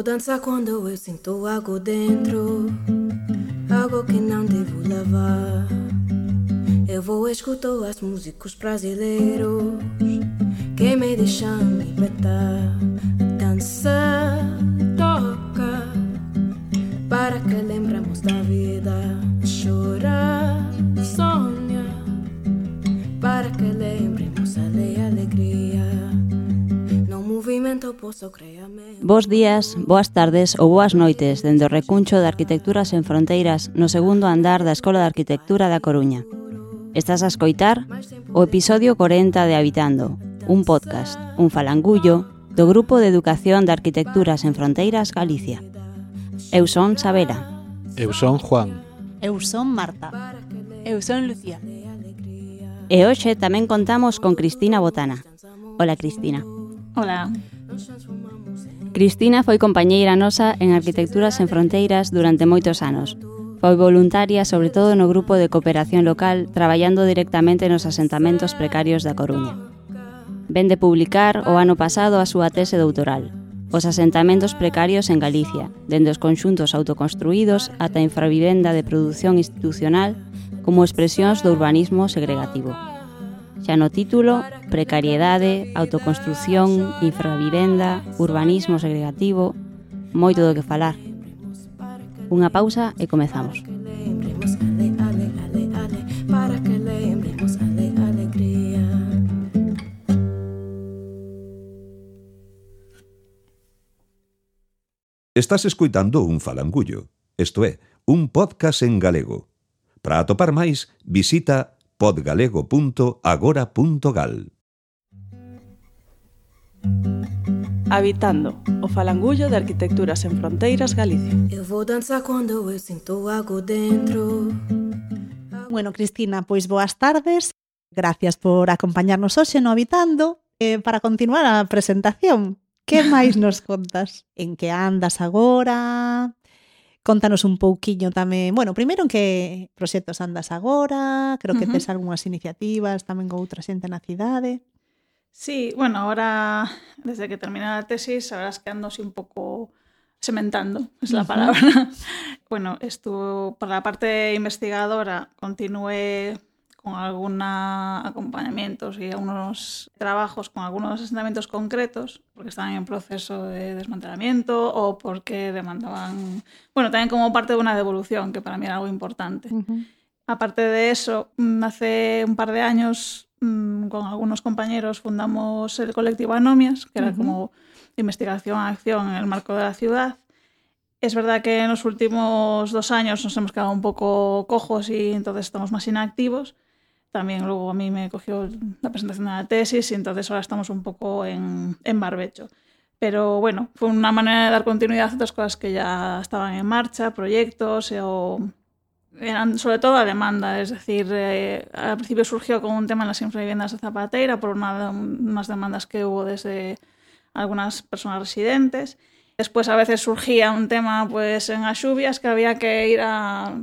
vou dançar quando eu sinto algo dentro, algo que não devo levar. Eu vou escutar as músicos brasileiros que me deixam libertar. Dança, Bos días, boas tardes ou boas noites dende o recuncho de Arquitectura sen Fronteiras no segundo andar da Escola de Arquitectura da Coruña. Estás a escoitar o episodio 40 de Habitando, un podcast, un falangullo do Grupo de Educación de Arquitectura sen Fronteiras Galicia. Eu son Sabela. Eu son Juan. Eu son Marta. Eu son Lucía. E hoxe tamén contamos con Cristina Botana. Hola, Cristina. Hola. Cristina foi compañeira nosa en Arquitecturas sen Fronteiras durante moitos anos. Foi voluntaria sobre todo no grupo de cooperación local traballando directamente nos asentamentos precarios da Coruña. Ven de publicar o ano pasado a súa tese doutoral, Os asentamentos precarios en Galicia, dende os conxuntos autoconstruídos ata a infravivenda de produción institucional como expresións do urbanismo segregativo. Xa no título, precariedade, autoconstrucción, infravivenda, urbanismo segregativo, moito do que falar. Unha pausa e comezamos. Para que lembremos alegría Estás escoitando un falangullo, isto é, un podcast en galego. Para atopar máis, visita podgalego.agora.gal Habitando, o falangullo de arquitecturas sen fronteiras Galicia. Eu vou danzar quando eu sinto algo dentro. Bueno, Cristina, pois boas tardes. Gracias por acompañarnos hoxe no Habitando. Eh, para continuar a presentación, que máis nos contas? En que andas agora? Contanos un pouquiño tamén, bueno, primeiro en que proxectos andas agora, creo que Ujú. tes algunhas iniciativas tamén con outra xente na cidade. Sí, bueno, ahora, desde que terminé la tesis, es que ando así un poco sementando, es la palabra. bueno, estuvo, para la parte investigadora, continué con algunos acompañamientos y algunos trabajos con algunos asentamientos concretos, porque estaban en proceso de desmantelamiento o porque demandaban, bueno, también como parte de una devolución, que para mí era algo importante. Aparte de eso, mm, hace un par de años mm, con algunos compañeros fundamos el colectivo Anomias, que era Ujú. como investigación a acción en el marco de la ciudad. Es verdad que en los últimos dos años nos hemos quedado un poco cojos y entonces estamos más inactivos. También luego a mí me cogió la presentación de la tesis y entonces ahora estamos un poco en, en barbecho. Pero bueno, fue una manera de dar continuidad a otras cosas que ya estaban en marcha, proyectos eh, o eran sobre todo a demanda, es decir, eh, al principio surgió con un tema en las infraviviendas de Zapateira por una, unas demandas que hubo desde algunas personas residentes. Después a veces surgía un tema pues en las lluvias que había que ir a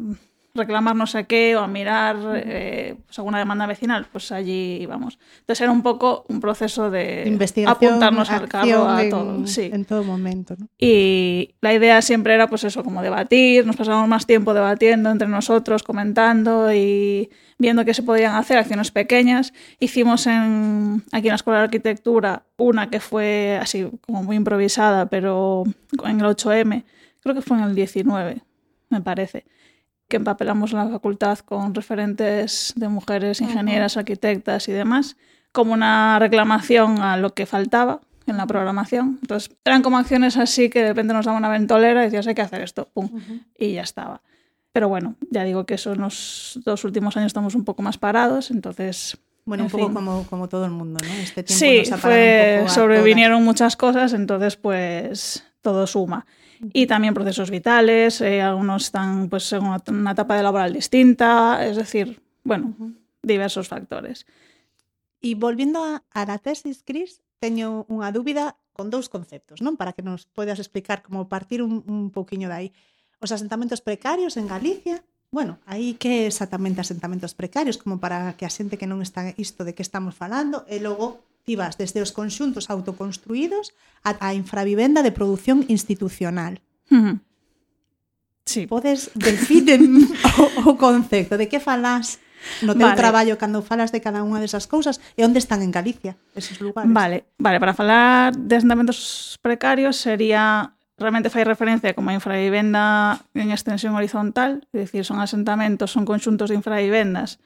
reclamar no sé qué o a mirar eh, pues, alguna demanda vecinal, pues allí íbamos. Entonces era un poco un proceso de, De investigación, apuntarnos al carro a en, todo. Sí. en todo momento, ¿no? Y la idea siempre era, pues eso, como debatir, nos pasábamos más tiempo debatiendo entre nosotros, comentando y viendo qué se podían hacer, acciones pequeñas. Hicimos en, aquí en la Escuela de Arquitectura una que fue así como muy improvisada, pero en el 8M, creo que fue en el 19, me parece, que empapelamos la facultad con referentes de mujeres, ingenieras, arquitectas y demás, como una reclamación a lo que faltaba en la programación. Entonces, eran como acciones así que de repente nos daba una ventolera y decías, hay que hacer esto, pum, y ya estaba. Pero bueno, ya digo que eso en los dos últimos años estamos un poco más parados, entonces... Bueno, en un poco fin. como, como todo el mundo, ¿no? Este tiempo Sí, nos ha fue, un poco a sobrevinieron muchas cosas, entonces pues todo suma. y también procesos vitales, eh, algunos están pues, en una, una etapa de laboral distinta, es decir, bueno, uh -huh. diversos factores. E volviendo a, a la tesis, Cris, teño unha dúbida con dous conceptos, non? Para que nos podas explicar como partir un, un pouquiño dai. Os asentamentos precarios en Galicia, bueno, aí que exactamente asentamentos precarios, como para que a xente que non está isto de que estamos falando, e logo activas desde os conxuntos autoconstruídos ata a infravivenda de produción institucional. Uh -huh. Sí. Podes definir o, o concepto de que falas no teu vale. traballo cando falas de cada unha desas cousas e onde están en Galicia esos lugares. Vale, vale, para falar de asentamentos precarios sería realmente fai referencia como a infravivenda en extensión horizontal, é dicir, son asentamentos, son conxuntos de infravivendas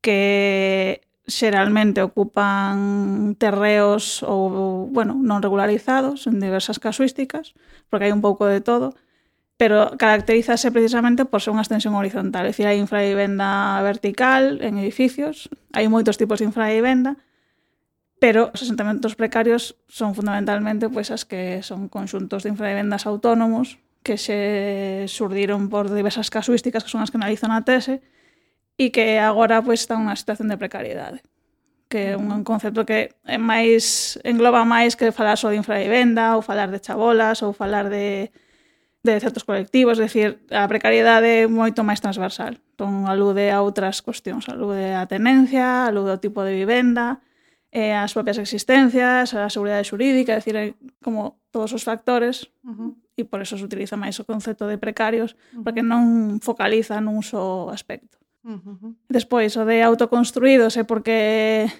que xeralmente ocupan terreos ou, bueno, non regularizados en diversas casuísticas, porque hai un pouco de todo, pero caracterízase precisamente por ser unha extensión horizontal, é dicir, hai infravivenda vertical en edificios, hai moitos tipos de infravivenda, pero os asentamentos precarios son fundamentalmente pois as que son conxuntos de infravivendas autónomos que se surdiron por diversas casuísticas que son as que analizan a tese, e que agora pois, está unha situación de precariedade que é un concepto que é máis engloba máis que falar só de infravivenda ou falar de chabolas ou falar de, de certos colectivos, é dicir, a precariedade é moito máis transversal. Entón, alude a outras cuestións, alude a tenencia, alude ao tipo de vivenda, eh, as propias existencias, a seguridade xurídica, é dicir, como todos os factores, uh -huh. e por eso se utiliza máis o concepto de precarios, uh -huh. porque non focaliza nun só aspecto. Uh. Despois, o de autoconstruídos é porque eh,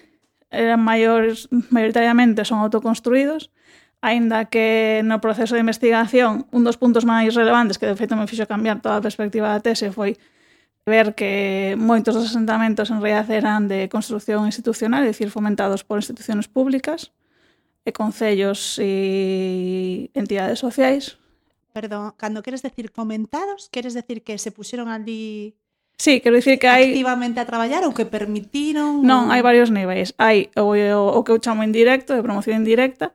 eran maiores, maioritariamente son autoconstruídos, aínda que no proceso de investigación un dos puntos máis relevantes que de feito me fixo cambiar toda a perspectiva da tese foi ver que moitos dos asentamentos en realidad eran de construción institucional, é dicir, fomentados por instituciones públicas, e concellos e entidades sociais. Perdón, cando queres decir fomentados, queres decir que se puxeron ali Sí, quero dicir que hai... Activamente a traballar ou que permitiron... Non, ou... hai varios niveis. Hai o, o, o que eu chamo indirecto, de promoción indirecta,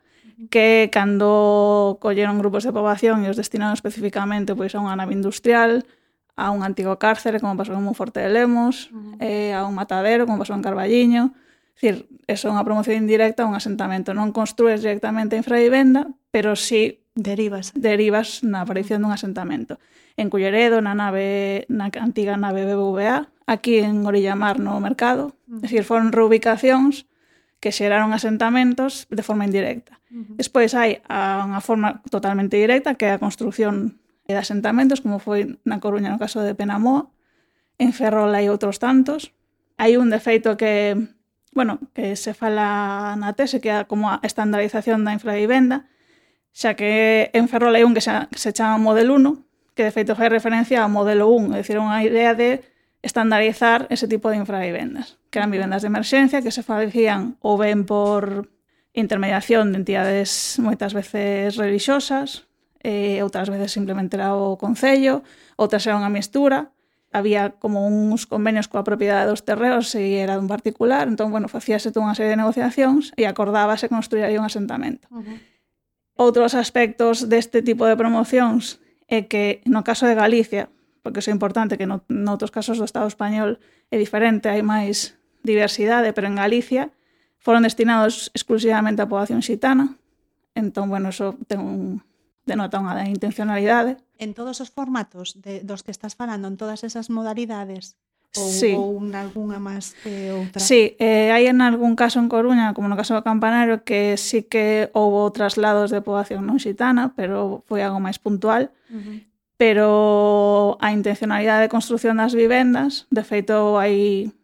que cando colleron grupos de poboación e os destinaron especificamente pois, a unha nave industrial, a un antigo cárcere, como pasou en Monforte de Lemos, uh -huh. eh, a un matadero, como pasou en Carballiño. Dicir, é unha promoción indirecta a un asentamento. Non construes directamente a infravivenda, pero sí Derivas. Derivas na aparición dun asentamento. En Culleredo, na nave na antiga nave BBVA, aquí en Orillamar no mercado, uh -huh. es decir, foron reubicacións que xeraron asentamentos de forma indirecta. Uh -huh. Despois hai a unha forma totalmente directa que é a construción de asentamentos, como foi na Coruña no caso de Penamoa, en Ferrol hai outros tantos. Hai un defeito que, bueno, que se fala na tese que é como a estandarización da infravivenda, xa que en Ferrol hai un que, xa, que se chama Model 1, que de feito fai referencia ao Modelo 1, é dicir, unha idea de estandarizar ese tipo de infravivendas, que eran vivendas de emerxencia que se facían ou ben por intermediación de entidades moitas veces religiosas, e outras veces simplemente era o Concello, outras era unha mistura, había como uns convenios coa propiedade dos terreos e era dun particular, entón, bueno, facíase toda unha serie de negociacións e acordábase construir aí un asentamento. Uh -huh. Outros aspectos deste tipo de promocións é que no caso de Galicia, porque iso é importante que no, noutros casos do Estado español é diferente, hai máis diversidade, pero en Galicia foron destinados exclusivamente á poboación xitana. Entón, bueno, eso ten un, denota unha intencionalidade. En todos os formatos de, dos que estás falando, en todas esas modalidades, Ou, sí. ou nalgúna máis que outra. Sí, eh, hai en algún caso en Coruña, como no caso do Campanario, que sí que houve traslados de poboación non xitana, pero foi algo máis puntual. Uh -huh. Pero a intencionalidade de construción das vivendas, de feito, hai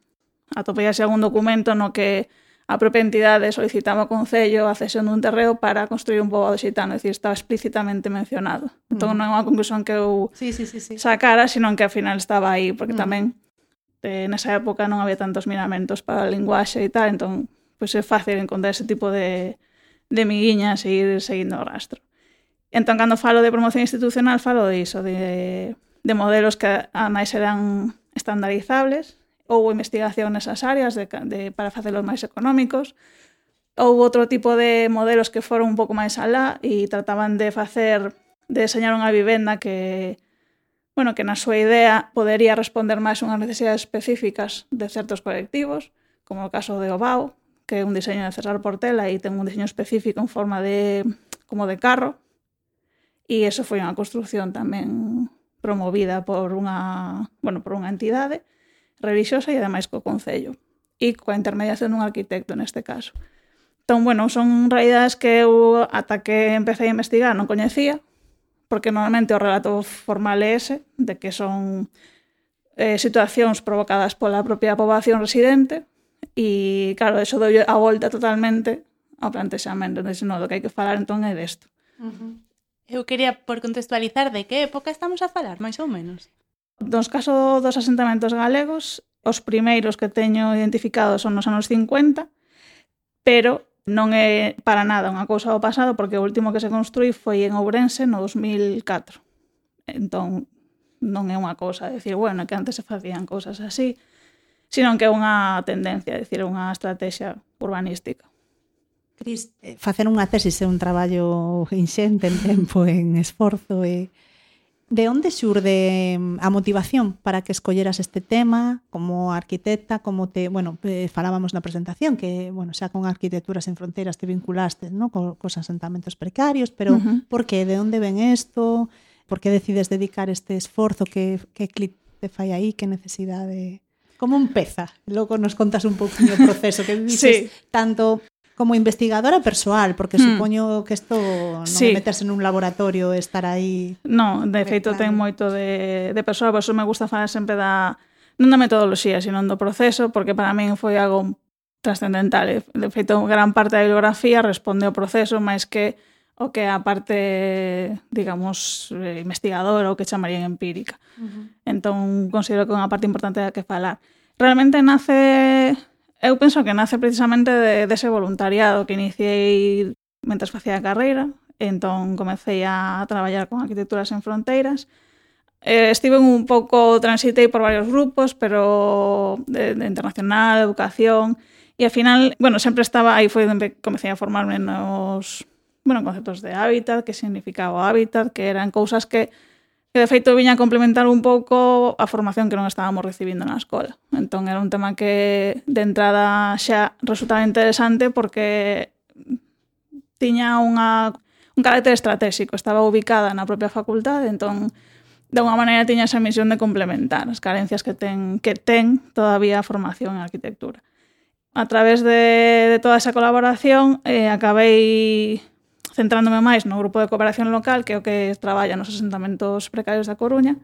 atopellase algún documento no que a propia entidade solicitaba ao Concello a cesión dun terreo para construir un poboado xitano, é dicir, estaba explícitamente mencionado. Entón, non é unha conclusión que eu sí, sí, sí, sí. sacara, sino que ao final estaba aí, porque mm. tamén eh, nesa época non había tantos miramentos para a linguaxe e tal, entón pois é fácil encontrar ese tipo de, de miguiñas e ir seguindo o rastro. Entón, cando falo de promoción institucional, falo de iso, de, de modelos que ademais eran estandarizables, ou investigación nesas áreas de, de, para facelos máis económicos, ou outro tipo de modelos que foron un pouco máis alá e trataban de facer, de deseñar unha vivenda que, bueno, que na súa idea podería responder máis unhas necesidades específicas de certos colectivos, como o caso de Obao, que é un diseño de César Portela e ten un diseño específico en forma de como de carro, e eso foi unha construción tamén promovida por unha, bueno, por unha entidade relixiosa e ademais co Concello e coa intermediación dun arquitecto neste caso. Entón, bueno, son realidades que eu ata que empecé a investigar non coñecía, porque normalmente o relato formal é ese, de que son eh, situacións provocadas pola propia poboación residente, e claro, eso doi a volta totalmente ao plantexamento, entón, no, do que hai que falar entón é desto. Uh -huh. Eu quería, por contextualizar, de que época estamos a falar, máis ou menos? Nos caso dos asentamentos galegos, os primeiros que teño identificados son nos anos 50, pero Non é para nada unha cousa do pasado porque o último que se construí foi en Ourense no 2004. Entón, non é unha cousa de decir, bueno, que antes se facían cousas así, sino que é unha tendencia, é dicir, unha estrategia urbanística. Cris, eh, facer unha tesis é un traballo inxente en tempo, en esforzo e De onde xurde mm, a motivación para que escolleras este tema como arquitecta, como te, bueno, eh, falábamos na presentación que, bueno, xa con arquitecturas en fronteiras te vinculaste, ¿no? Co, cos asentamentos precarios, pero uh -huh. por que, de onde ven isto? Por que decides dedicar este esforzo que que clic te fai aí, que necesidade Como empeza? Logo nos contas un poquinho o proceso que vivises sí. tanto como investigadora persoal, porque hmm. supoño que isto non sí. meterse nun laboratorio estar aí. No, de feito ten moito de de persoal, por eso me gusta falar sempre da non da metodoloxía, sino do proceso, porque para min foi algo trascendental. De feito, gran parte da bibliografía responde ao proceso máis que o que a parte, digamos, eh, investigadora ou que chamarían empírica. Uh -huh. Entón, considero que é unha parte importante da que falar. Realmente nace Eu penso que nace precisamente de, dese de voluntariado que iniciei mentras facía a carreira, entón comecei a traballar con Arquitecturas en Fronteiras. Eh, estive un pouco, transitei por varios grupos, pero de, de internacional, educación, e ao final, bueno, sempre estaba, aí foi onde comecei a formarme nos, bueno, conceptos de hábitat, que significaba o hábitat, que eran cousas que que de feito viña a complementar un pouco a formación que non estábamos recibindo na escola. Entón era un tema que de entrada xa resultaba interesante porque tiña unha, un carácter estratégico, estaba ubicada na propia facultade, entón de unha maneira tiña esa misión de complementar as carencias que ten, que ten todavía a formación en arquitectura. A través de, de toda esa colaboración eh, acabei centrándome máis no grupo de cooperación local, que é o que traballa nos asentamentos precarios da Coruña,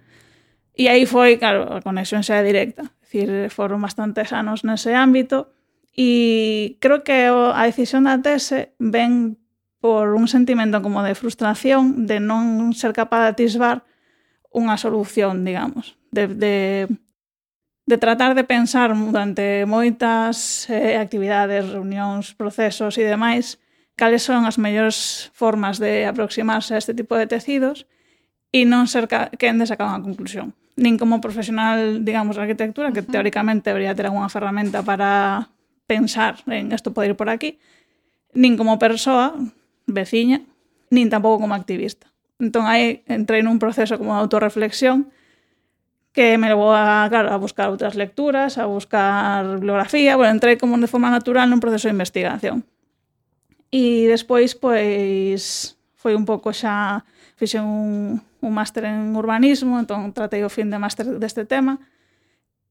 e aí foi, claro, a conexión xa é directa. É dicir, foron bastantes anos nese ámbito, e creo que a decisión da tese ven por un sentimento como de frustración de non ser capaz de atisbar unha solución, digamos, de, de, de tratar de pensar durante moitas eh, actividades, reunións, procesos e demais cales son as mellores formas de aproximarse a este tipo de tecidos e non ser quendes sacar unha conclusión. Nin como profesional, digamos, de arquitectura, que uh -huh. teóricamente debería ter alguna ferramenta para pensar en isto pode ir por aquí, nin como persoa, veciña, nin tampouco como activista. Entón, aí entrei nun proceso como de autorreflexión que me levou a, claro, a buscar outras lecturas, a buscar bibliografía, bueno, entrei como de forma natural nun proceso de investigación. E despois, pois, foi un pouco xa, fixen un, un máster en urbanismo, entón tratei o fin de máster deste tema,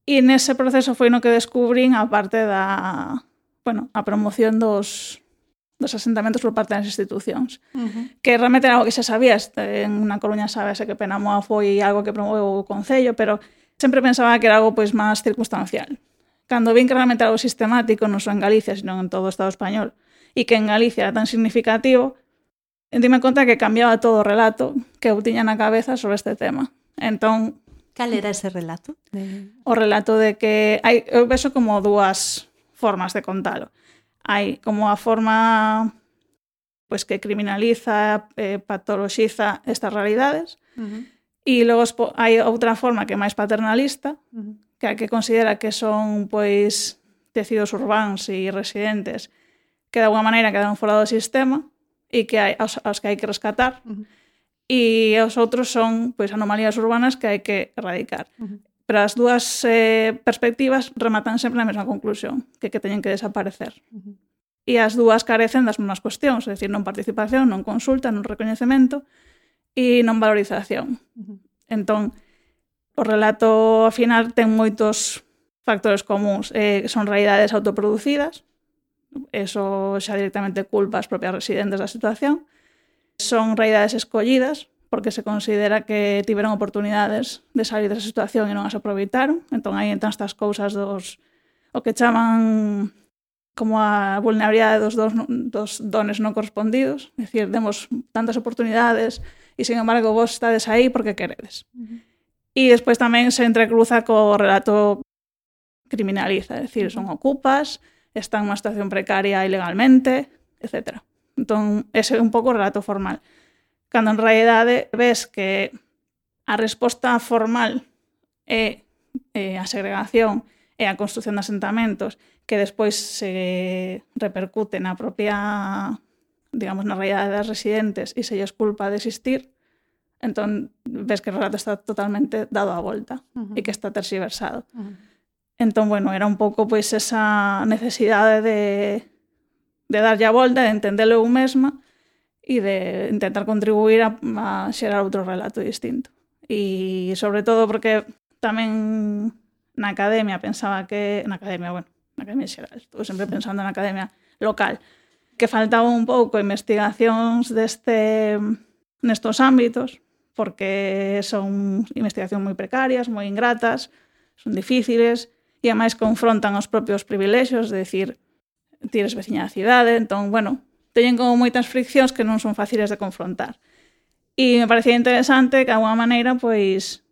e nese proceso foi no que descubrín a parte da, bueno, a promoción dos, dos asentamentos por parte das institucións. Uh -huh. Que realmente era algo que xa sabías, en na Coruña sabes que Penamoa foi algo que promoveu o Concello, pero sempre pensaba que era algo pois máis circunstancial. Cando vin que realmente era algo sistemático, non só en Galicia, sino en todo o Estado español, e que en Galicia era tan significativo, dime conta que cambiaba todo o relato que eu tiña na cabeza sobre este tema. Entón... Cal era ese relato? De... O relato de que hai, eu vexo como dúas formas de contalo. Hai como a forma pois que criminaliza, eh, patoloxiza estas realidades. Uh -huh. E logo hai outra forma que é máis paternalista, uh -huh. que a que considera que son pois tecidos urbáns e residentes que de alguma maneira quedaron fora do sistema e que hai, aos, aos que hai que rescatar. Uh -huh. E os outros son pois anomalías urbanas que hai que erradicar. Uh -huh. Pero as dúas eh, perspectivas rematan sempre na mesma conclusión, que que teñen que desaparecer. Uh -huh. E as dúas carecen das mesmas cuestións, é dicir, non participación, non consulta, non recoñecemento e non valorización. Uh -huh. Entón, o relato final ten moitos factores comuns, eh, son realidades autoproducidas, Eso xa directamente culpa as propias residentes da situación. Son realidades escollidas porque se considera que tiveron oportunidades de salir desa situación e non as aproveitaron. Entón aí entran estas cousas dos o que chaman como a vulnerabilidade dos, dos, dos dones non correspondidos. É dicir, demos tantas oportunidades e, sin embargo, vos estades aí porque queredes. Uh -huh. E despois tamén se entrecruza co relato criminaliza, é dicir, son ocupas, está nunha situación precaria ilegalmente, etc. Entón, ese é un pouco o relato formal. Cando en realidade ves que a resposta formal é, é eh, a segregación e a construción de asentamentos que despois se repercute na propia digamos, na realidade das residentes e se lles culpa de existir, entón ves que o relato está totalmente dado a volta uh -huh. e que está tersiversado. Uh -huh. Entón, bueno, era un pouco pois esa necesidade de, de darlle a volta, de entendelo eu mesma e de intentar contribuir a, a xerar outro relato distinto. E sobre todo porque tamén na academia pensaba que... Na academia, bueno, na academia xeral, estou sempre pensando na academia local, que faltaba un pouco investigacións deste nestos ámbitos, porque son investigacións moi precarias, moi ingratas, son difíciles, e ademais confrontan os propios privilexios, de decir, ti eres veciña da cidade, entón, bueno, teñen como moitas friccións que non son fáciles de confrontar. E me parecía interesante que, de alguma maneira, pois,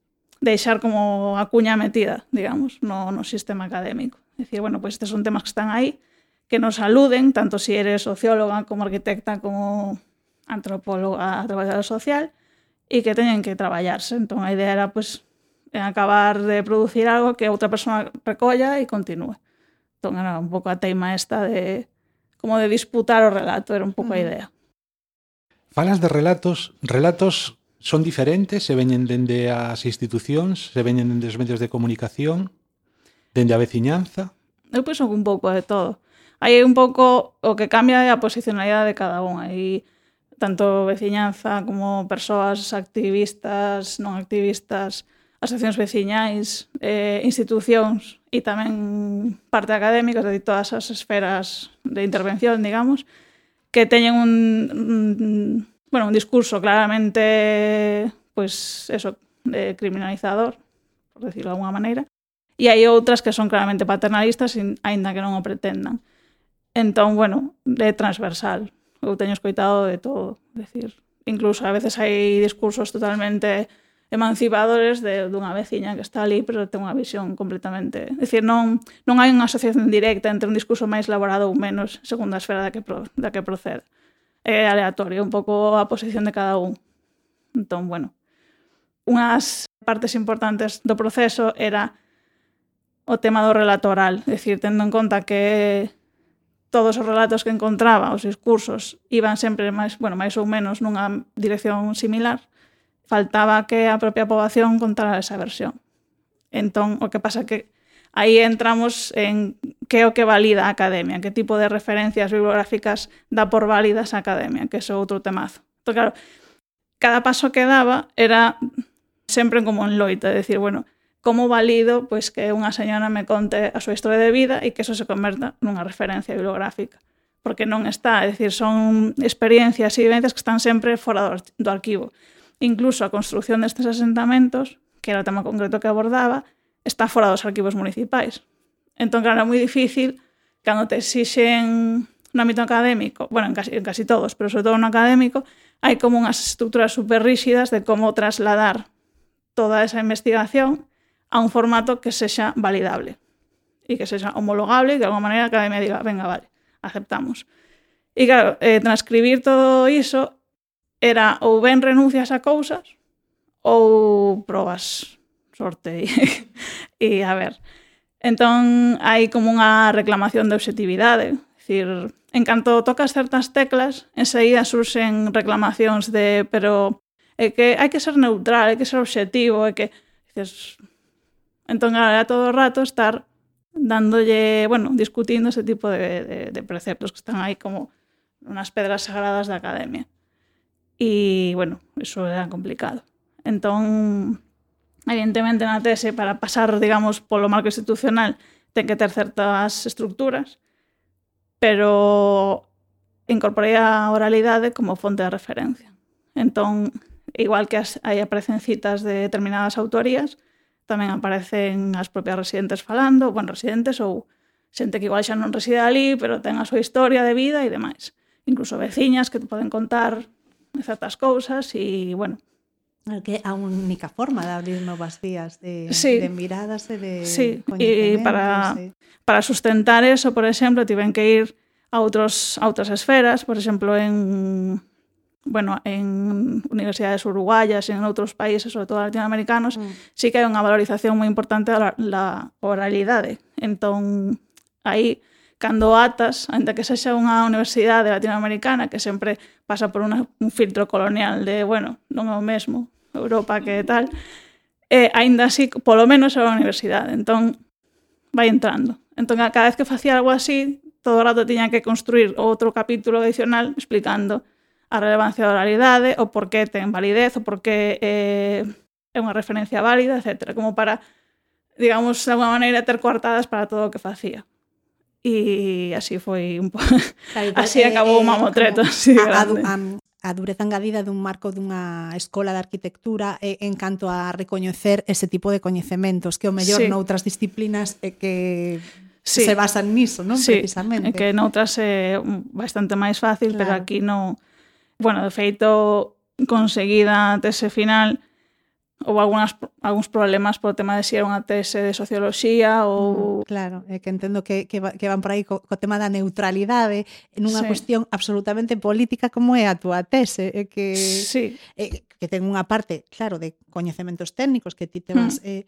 deixar como a cuña metida, digamos, no, no sistema académico. Decir, bueno, pois estes son temas que están aí, que nos aluden, tanto si eres socióloga como arquitecta, como antropóloga, traballadora social, e que teñen que traballarse. Entón, a idea era, pois, en acabar de producir algo que outra persona recolla e continúe. Entón era un pouco a teima esta de como de disputar o relato, era un pouco a idea. Falas de relatos, relatos son diferentes, se veñen dende as institucións, se veñen dende os medios de comunicación, dende a veciñanza. Eu penso que un pouco de todo. Aí un pouco o que cambia é a posicionalidade de cada un. Aí tanto veciñanza como persoas activistas, non activistas, asociacións veciñais, eh, institucións e tamén parte académica, de todas as esferas de intervención, digamos, que teñen un, un bueno, un discurso claramente pues eso, eh, criminalizador, por decirlo de alguna maneira, e hai outras que son claramente paternalistas, aínda que non o pretendan. Entón, bueno, é transversal. Eu teño escoitado de todo, decir, incluso a veces hai discursos totalmente emancipadores de, dunha veciña que está ali, pero ten unha visión completamente... É dicir, non, non hai unha asociación directa entre un discurso máis elaborado ou menos segundo a esfera da que, pro, da que procede. É aleatorio, un pouco a posición de cada un. Entón, bueno, unhas partes importantes do proceso era o tema do relato oral, é dicir, tendo en conta que todos os relatos que encontraba, os discursos, iban sempre máis, bueno, máis ou menos nunha dirección similar, faltaba que a propia poboación contara esa versión. Entón, o que pasa que aí entramos en que é o que valida a academia, que tipo de referencias bibliográficas dá por válidas a academia, que é outro temazo. Entón, claro, cada paso que daba era sempre como en loita, de decir, bueno, como valido pois que unha señora me conte a súa historia de vida e que eso se converta nunha referencia bibliográfica porque non está, é dicir, son experiencias e vivencias que están sempre fora do, do arquivo. Incluso a construción destes asentamentos, que era o tema concreto que abordaba, está fora dos arquivos municipais. Entón, claro, era moi difícil cando te exixen no ámbito académico, bueno, en casi, en casi todos, pero sobre todo no académico, hai como unhas estructuras super rígidas de como trasladar toda esa investigación a un formato que sexa validable e que sexa homologable e que de alguma maneira a academia diga, venga, vale, aceptamos. E claro, eh, transcribir todo iso era ou ben renuncias a cousas ou probas sorte e, e a ver. Entón hai como unha reclamación de objetividade, dicir, en canto tocas certas teclas, enseguida surxen reclamacións de pero é que hai que ser neutral, hai que ser obxectivo, é que dices, entón a todo o rato estar dándolle, bueno, discutindo ese tipo de, de, de preceptos que están aí como unas pedras sagradas da academia. E, bueno, eso era complicado. Entón, evidentemente na tese para pasar, digamos, polo marco institucional ten que ter certas estructuras, pero incorporei a oralidade como fonte de referencia. Entón, igual que as, aí aparecen citas de determinadas autorías, tamén aparecen as propias residentes falando, bueno, residentes ou xente que igual xa non reside ali, pero ten a súa historia de vida e demais. Incluso veciñas que te poden contar certas cousas e, bueno, Que a única forma de abrir novas vías de, Sí. de miradas e de Sí, e para, e- para sustentar eso, por exemplo, tiven que ir a outros a outras esferas, por exemplo, en bueno, en universidades uruguayas e en outros países, sobre todo latinoamericanos, Mm. sí que hai unha valorización moi importante da la oralidade. Entón, aí, cando atas, ainda que sexa unha universidade latinoamericana que sempre pasa por una, un filtro colonial de, bueno, non é o mesmo, Europa que tal, e ainda así, polo menos é unha universidade, entón vai entrando. Entón, a cada vez que facía algo así, todo o rato tiña que construir outro capítulo adicional explicando a relevancia da oralidade, o por que ten validez, o por que eh, é unha referencia válida, etc. Como para, digamos, de alguma maneira, ter coartadas para todo o que facía e así foi un po... Claro, así acabou o mamotreto. Como, así, a, grande. a, a, a dureza engadida dun marco dunha escola de arquitectura e, en canto a recoñecer ese tipo de coñecementos que o mellor sí. noutras disciplinas é que sí. se basan niso, non? Sí. Precisamente. É que noutras é bastante máis fácil, claro. pero aquí non... Bueno, de feito, conseguida a tese final, ou algunhas, algúns problemas polo tema de se si era unha tese de socioloxía ou... Claro, é que entendo que, que, que van por aí co, co tema da neutralidade nunha sí. cuestión absolutamente política como é a túa tese é que, sí. é, que ten unha parte, claro, de coñecementos técnicos que ti te vas... Mm. Eh,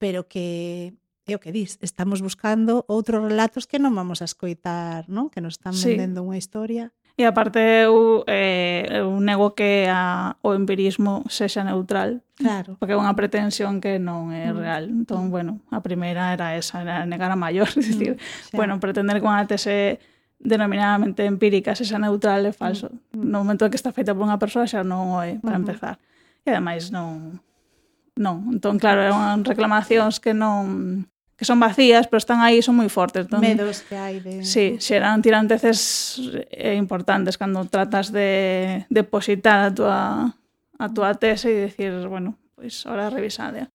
pero que é o que dis, estamos buscando outros relatos que non vamos a escoitar, non? Que nos están sí. vendendo unha historia E aparte eu, eh, eu nego que a, o empirismo sexa neutral. Claro. Porque é unha pretensión que non é mm. real. Entón, bueno, a primeira era esa, era negar a maior. Mm, decir, xa. bueno, pretender que unha tese denominadamente empírica sexa neutral é falso. Mm, mm. No momento que está feita por unha persoa xa non o é, para uh -huh. empezar. E ademais non... Non, entón, claro, eran reclamacións que non que son vacías, pero están aí, son moi fortes. Entón, Medos que hai de... Sí, xeran tiranteces eh, importantes cando tratas de depositar a tua, a tua tese e decir, bueno, pois ahora revisade.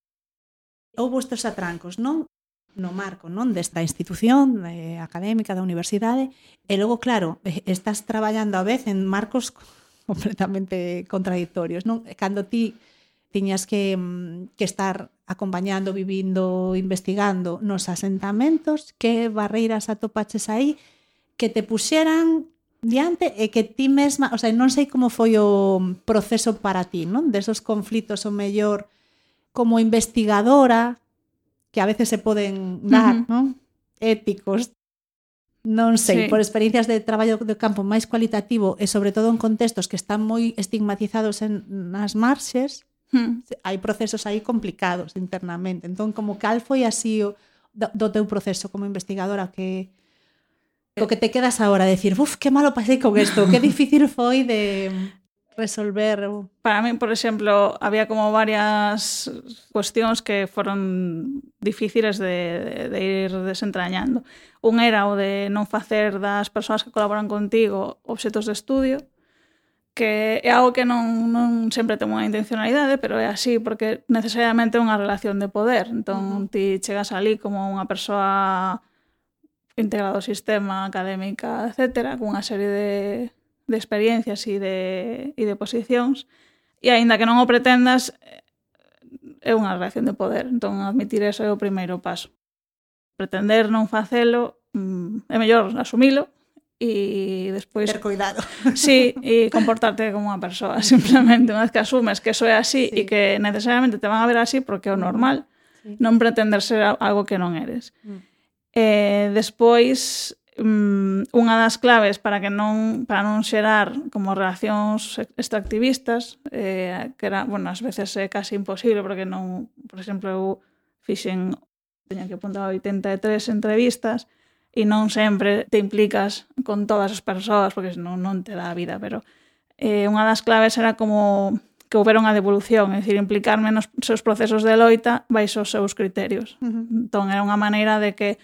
Houve estes atrancos, non? no marco non desta institución eh, académica da universidade e logo claro, estás traballando a vez en marcos completamente contradictorios, non? Cando ti tiñas que, mm, que estar acompañando, vivindo, investigando nos asentamentos, que barreiras atopaches aí que te puxeran diante e que ti mesma, o sea, non sei como foi o proceso para ti, non? Desos conflitos o mellor como investigadora que a veces se poden dar, uh -huh. non? Éticos. Non sei, sí. por experiencias de traballo de campo máis cualitativo e sobre todo en contextos que están moi estigmatizados en nas marxes, Hmm. Hai procesos aí complicados internamente. Entón, como cal foi así o do, do teu proceso como investigadora que eh. co que te quedas agora de decir, uf, que malo pasei con isto, que difícil foi de resolver. Para mí, por exemplo, había como varias cuestións que foron difíciles de, de, de ir desentrañando. Un era o de non facer das persoas que colaboran contigo obxetos de estudio, que é algo que non, non sempre ten unha intencionalidade, pero é así, porque necesariamente é unha relación de poder. Entón, uh -huh. ti chegas ali como unha persoa integrada ao sistema, académica, etc., cunha serie de, de experiencias e de, e de posicións, e aínda que non o pretendas, é unha relación de poder. Entón, admitir eso é o primeiro paso. Pretender non facelo, mm, é mellor asumilo, e despois ter cuidado. Sí, e comportarte como unha persoa, simplemente, unha vez que asumes que eso é así sí. e que necesariamente te van a ver así porque é o normal, sí. non pretender ser algo que non eres. Mm. Eh, despois mm, unha das claves para que non para non xerar como relacións extractivistas eh, que era, bueno, ás veces é casi imposible porque non, por exemplo, eu fixen teña que apuntar 83 entrevistas e non sempre te implicas con todas as persoas porque senón non te dá a vida, pero eh, unha das claves era como que houbera unha devolución, é dicir, implicarme nos seus procesos de loita baixo os seus criterios. Uh -huh. Entón, era unha maneira de que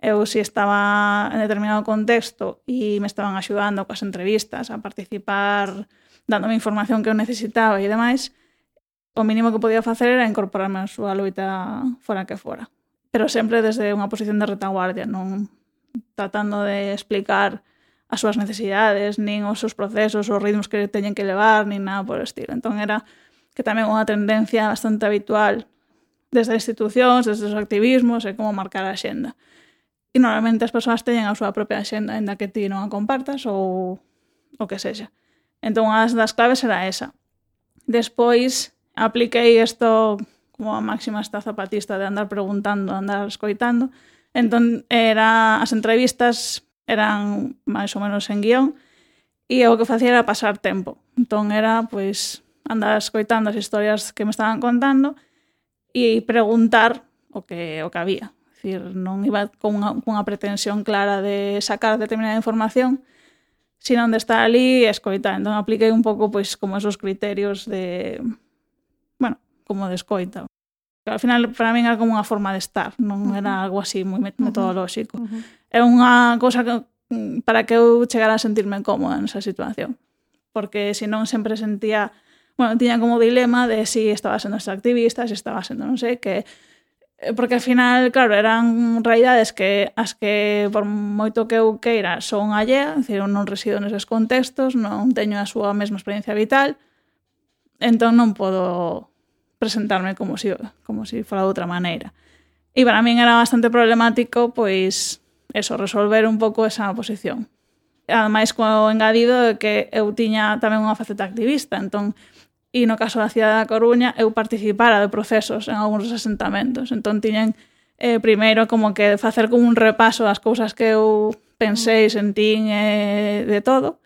eu si estaba en determinado contexto e me estaban axudando coas entrevistas a participar, dándome información que eu necesitaba e demais, o mínimo que podía facer era incorporarme a súa loita fora que fora. Pero sempre desde unha posición de retaguardia, non tratando de explicar as súas necesidades, nin os seus procesos, os ritmos que teñen que levar, nin nada por estilo. Entón era que tamén unha tendencia bastante habitual desde as institucións, desde os activismos e como marcar a xenda. E normalmente as persoas teñen a súa propia xenda, ainda que ti non a compartas ou o que sexa. Entón, unha das claves era esa. Despois, apliquei isto como a máxima esta zapatista de andar preguntando, andar escoitando, Entón, era, as entrevistas eran máis ou menos en guión e o que facía era pasar tempo. Entón era, pois, andar escoitando as historias que me estaban contando e preguntar o que o que había. Dicir, non iba con unha, con unha pretensión clara de sacar determinada información, sino de estar ali e escoitar. Entón apliquei un pouco pois como esos criterios de, bueno, como de escoita. Ao final, para min era como unha forma de estar, non era algo así moi metodolóxico. Uh -huh. É unha cosa que, mm, para que eu chegara a sentirme cómoda nesa situación. Porque senón sempre sentía, bueno, tiña como dilema de si estaba sendo activista, se si estaba sendo non sei, que eh, porque ao final, claro, eran realidades que as que por moito que eu queira son allea, decir, non resido neses contextos, non teño a súa mesma experiencia vital, entón non podo presentarme como si, como si fora de outra maneira. E para min era bastante problemático, pois, eso, resolver un pouco esa posición. Ademais, co engadido de que eu tiña tamén unha faceta activista, entón, e no caso da cidade da Coruña, eu participara de procesos en algúns asentamentos. Entón, tiñen eh, primeiro como que facer como un repaso das cousas que eu pensei, sentín eh, de todo,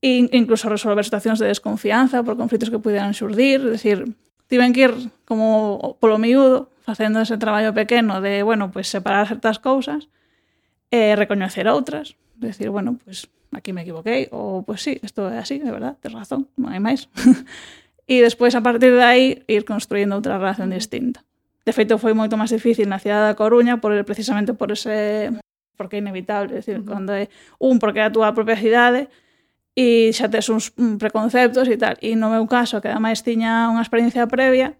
e incluso resolver situacións de desconfianza por conflitos que pudieran xurdir, decir, tiven que ir como polo miúdo facendo ese traballo pequeno de, bueno, pues separar certas cousas e recoñecer outras, decir, bueno, pues, aquí me equivoquei ou pois pues, sí, isto é así, é verdad, tes razón, non hai máis. e despois a partir de aí ir construindo outra relación distinta. De feito foi moito máis difícil na cidade da Coruña por precisamente por ese porque é inevitable, decir, uh -huh. cando é un porque é a túa propia cidade, e xa tes uns mm, preconceptos e tal. E no meu caso, que ademais tiña unha experiencia previa,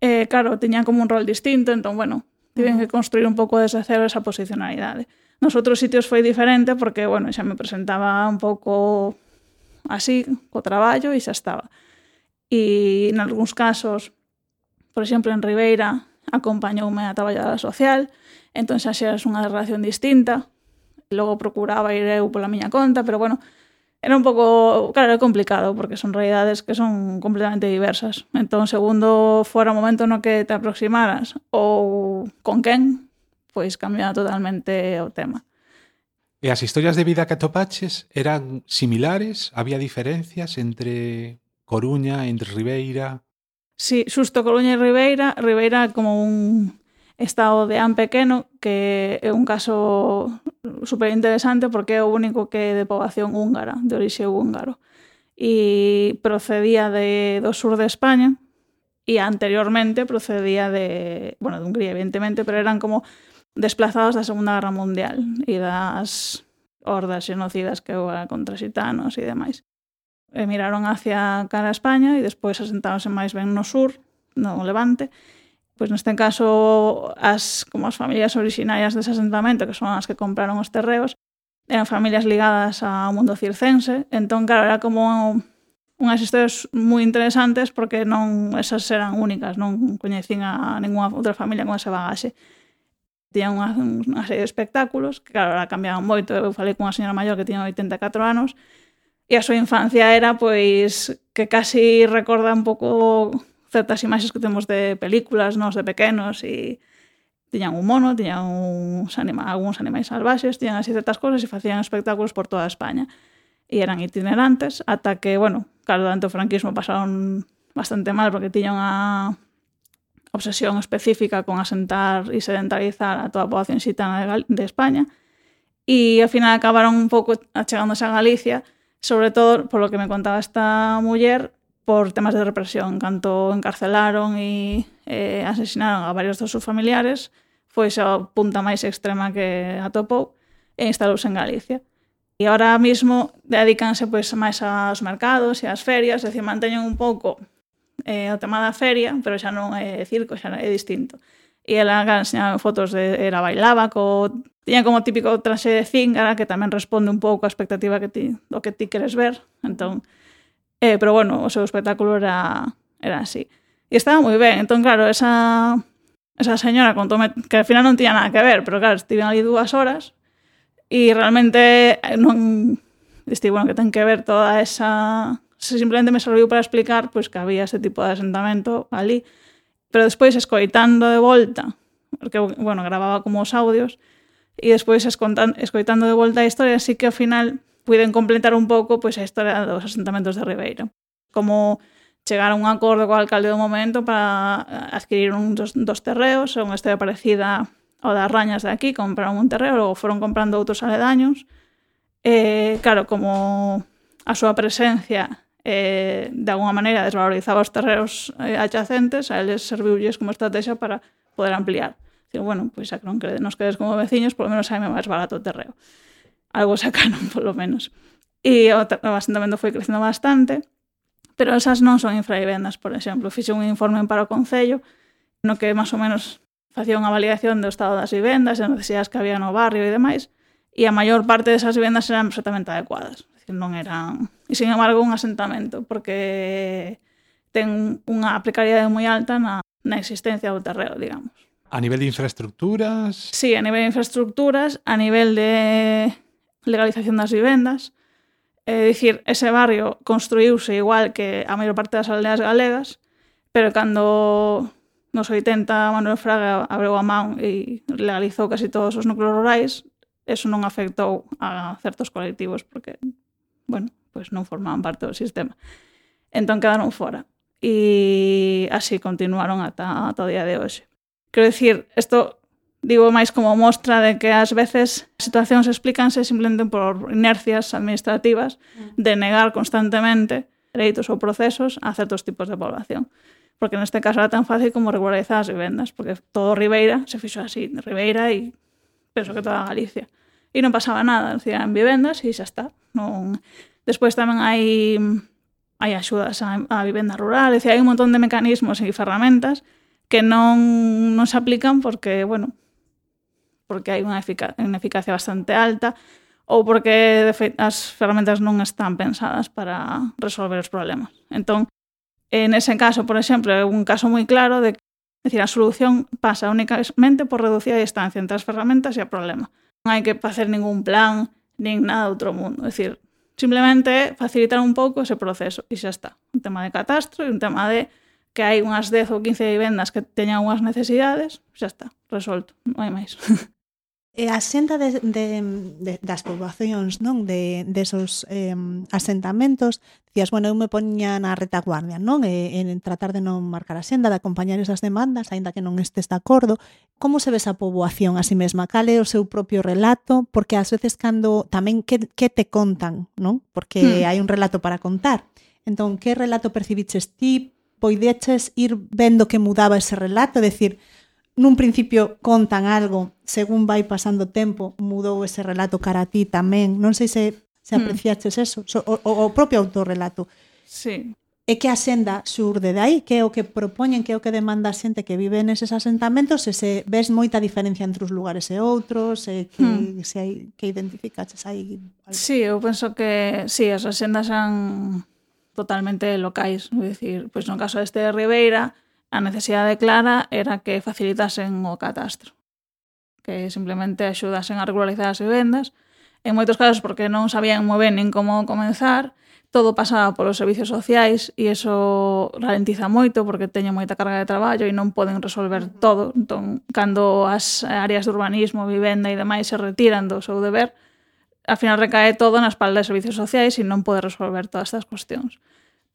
eh, claro, tiña como un rol distinto, entón, bueno, tiven que construir un pouco desde cero esa posicionalidade. Nos outros sitios foi diferente porque, bueno, xa me presentaba un pouco así, co traballo e xa estaba. E en algúns casos, por exemplo, en Ribeira, acompañoume a traballadora social, entón xa xa unha relación distinta, logo procuraba ir eu pola miña conta, pero bueno, era un pouco, claro, era complicado porque son realidades que son completamente diversas. Entón, segundo fora o momento no que te aproximaras ou con quen, pois cambia totalmente o tema. E as historias de vida que atopaches eran similares? Había diferencias entre Coruña, entre Ribeira? Sí, xusto Coruña e Ribeira. Ribeira como un Está o de An Pequeno, que é un caso super interesante porque é o único que é de poboación húngara, de orixe húngaro. E procedía de, do sur de España e anteriormente procedía de, bueno, de Hungría, evidentemente, pero eran como desplazados da Segunda Guerra Mundial e das hordas xenocidas que houve contra xitanos e demais e miraron hacia cara a España e despois asentáronse máis ben no sur, no Levante, pois neste caso as como as familias orixinarias dese asentamento, que son as que compraron os terreos, eran familias ligadas ao mundo circense, entón claro, era como unhas historias moi interesantes porque non esas eran únicas, non coñecín a ninguna outra familia con ese bagaxe. Tiñan unha, unha serie de espectáculos que, claro, ahora cambiaban moito. Eu falei cunha señora maior que tiña 84 anos e a súa infancia era, pois, que casi recorda un pouco certas imaxes que temos de películas nos de pequenos e tiñan un mono, tiñan uns anima, algúns animais salvaxes, tiñan así certas cosas e facían espectáculos por toda España. E eran itinerantes ata que, bueno, claro, durante o franquismo pasaron bastante mal porque tiñan a obsesión específica con asentar e sedentarizar a toda a poboación xitana de, Gal de España e ao final acabaron un pouco achegándose a Galicia sobre todo polo que me contaba esta muller por temas de represión, canto encarcelaron e eh, asesinaron a varios dos seus familiares, foi xa a punta máis extrema que atopou e instalouse en Galicia. E ahora mismo dedícanse pois máis aos mercados e ás ferias, é dicir, manteñen un pouco eh, o tema da feria, pero xa non é circo, xa é distinto. E ela enseñaba fotos de era bailaba co tiña como típico traxe de cíngara que tamén responde un pouco á expectativa que ti, do que ti queres ver. Entón, eh, pero bueno, o espectáculo era era así. E estaba moi ben. Entón, claro, esa esa señora contoume que al final non tiña nada que ver, pero claro, estive ali dúas horas e realmente non diste, bueno, que ten que ver toda esa simplemente me serviu para explicar pois que había ese tipo de asentamento ali, pero despois escoitando de volta, porque bueno, gravaba como os audios e despois escoitando de volta a historia, así que ao final puiden completar un pouco pois, a historia dos asentamentos de Ribeiro. Como chegar a un acordo co alcalde do momento para eh, adquirir un dos, dos terreos, é unha historia parecida ao das rañas de aquí, compraron un terreo, logo foron comprando outros aledaños. E, claro, como a súa presencia eh, de alguna maneira desvalorizaba os terreos eh, adyacentes, a eles serviulles como estrategia para poder ampliar. Dicir, bueno, pois a que non nos quedes como veciños, polo menos saime máis barato o terreo algo sacaron polo menos. E o, o asentamento foi crecendo bastante, pero esas non son infravivendas, por exemplo. Fixe un informe para o Concello no que máis ou menos facía unha validación do estado das vivendas, das necesidades que había no barrio e demais, e a maior parte desas vivendas eran perfectamente adecuadas. Decir, non eran... E, sin embargo, un asentamento, porque ten unha precariedade moi alta na, na existencia do terreo, digamos. A nivel de infraestructuras? Sí, a nivel de infraestructuras, a nivel de legalización das vivendas. É dicir, ese barrio construíuse igual que a maior parte das aldeas galegas, pero cando nos 80 Manuel Fraga abreu a man e legalizou casi todos os núcleos rurais, eso non afectou a certos colectivos porque, bueno, pois non formaban parte do sistema. Entón quedaron fora. E así continuaron ata, ata o día de hoxe. Quero dicir, isto Digo máis como mostra de que ás veces as situacións explícanse simplemente por inercias administrativas mm. de negar constantemente dereitos ou procesos a certos tipos de población. Porque neste caso era tan fácil como regularizar as vivendas, porque todo Ribeira se fixo así, Ribeira e penso que toda Galicia. E non pasaba nada, eran vivendas e xa está. Non... Despois tamén hai hai axudas á, a vivenda rural, decir, hai un montón de mecanismos e ferramentas que non, non se aplican porque, bueno, porque hai unha, efica eficacia bastante alta ou porque de feito, as ferramentas non están pensadas para resolver os problemas. Entón, en ese caso, por exemplo, é un caso moi claro de que decir, a solución pasa únicamente por reducir a distancia entre as ferramentas e o problema. Non hai que facer ningún plan, nin nada outro mundo. É dicir, simplemente facilitar un pouco ese proceso e xa está. Un tema de catastro e un tema de que hai unhas 10 ou 15 vivendas que teñan unhas necesidades, xa está, resolto, non hai máis. E a xenta de, de, de, das poboacións, non, de desos de eh, asentamentos, dicías, bueno, eu me poña na retaguardia, non, e, en tratar de non marcar a xenda, de acompañar esas demandas, aínda que non estes de acordo. Como se ve esa poboación a si sí mesma? Cal é o seu propio relato? Porque ás veces cando tamén que, que te contan, non? Porque hmm. hai un relato para contar. Entón, que relato percibiches ti? Poideches ir vendo que mudaba ese relato, decir, nun principio contan algo, según vai pasando o tempo, mudou ese relato cara a ti tamén. Non sei se se hmm. apreciaches eso, so, o, o propio autorrelato. Sí. E que a senda surde de aí, que é o que propoñen, que é o que demanda a xente que vive neses asentamentos, e se ves moita diferencia entre os lugares e outros, e que, hmm. se hai, que identificaches aí. Sí, eu penso que sí, as asendas son totalmente locais, é dicir, pois no caso deste de Ribeira, A necesidade clara era que facilitasen o catastro, que simplemente axudasen a regularizar as vivendas, en moitos casos porque non sabían moi ben nin como comenzar, todo pasaba polos servicios sociais e iso ralentiza moito porque teñen moita carga de traballo e non poden resolver todo. Entón, cando as áreas de urbanismo, vivenda e demais se retiran do seu deber, ao final recae todo na espalda de servicios sociais e non pode resolver todas estas cuestións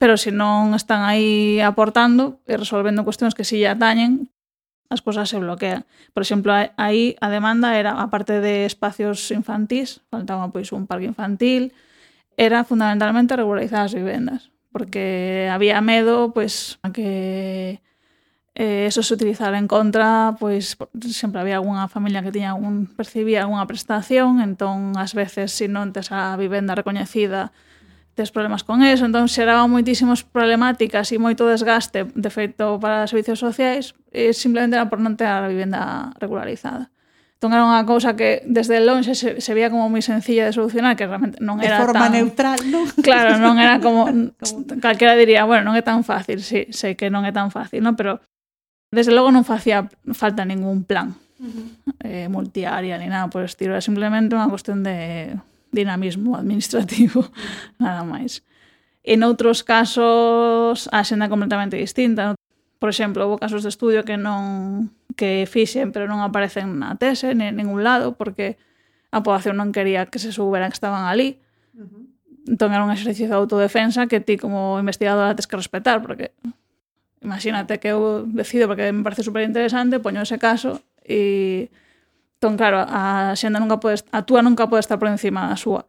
pero se non están aí aportando e resolvendo cuestións que si ya atañen, as cousas se bloquean. Por exemplo, aí a demanda era, aparte de espacios infantís, faltaba pois un parque infantil, era fundamentalmente regularizar as vivendas, porque había medo pois a que eh, eso se utilizara en contra, pois sempre había algunha familia que tiña algún, percibía algunha prestación, entón ás veces se si non tes a vivenda recoñecida tes problemas con eso, entón xeraba moitísimas problemáticas e moito desgaste de feito para os servicios sociais e simplemente era por non ter a vivenda regularizada. Entón era unha cousa que desde lonxe se, se veía como moi sencilla de solucionar, que realmente non era tan... De forma tan... neutral, non? Claro, non era como... calquera diría, bueno, non é tan fácil, sí, sei que non é tan fácil, non? Pero desde logo non facía falta ningún plan uh -huh. eh, multiárea ni nada por estilo, era simplemente unha cuestión de dinamismo administrativo, nada máis. En outros casos, a xenda é completamente distinta. Por exemplo, houve casos de estudio que non que fixen, pero non aparecen na tese, en ningún lado, porque a poboación non quería que se souberan que estaban ali. Uh -huh. Entón era un exercicio de autodefensa que ti como investigadora tens que respetar, porque imagínate que eu decido porque me parece super interesante, poño ese caso e Entón, claro, a xenda nunca pode, a túa nunca pode estar por encima da súa,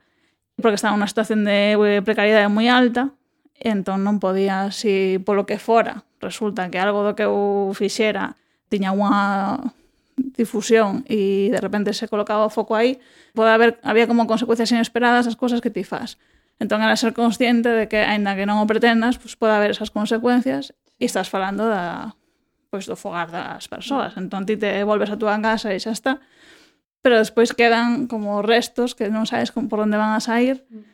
porque está nunha situación de precariedade moi alta, entón non podía, si polo que fora, resulta que algo do que eu fixera tiña unha difusión e de repente se colocaba o foco aí, pode haber, había como consecuencias inesperadas as cousas que ti faz. Entón era ser consciente de que, aínda que non o pretendas, pues, pode haber esas consecuencias e estás falando da, pois, do fogar das persoas. Entón ti te volves a túa casa e xa está pero despois quedan como restos que non sabes como por onde van a sair. Mm.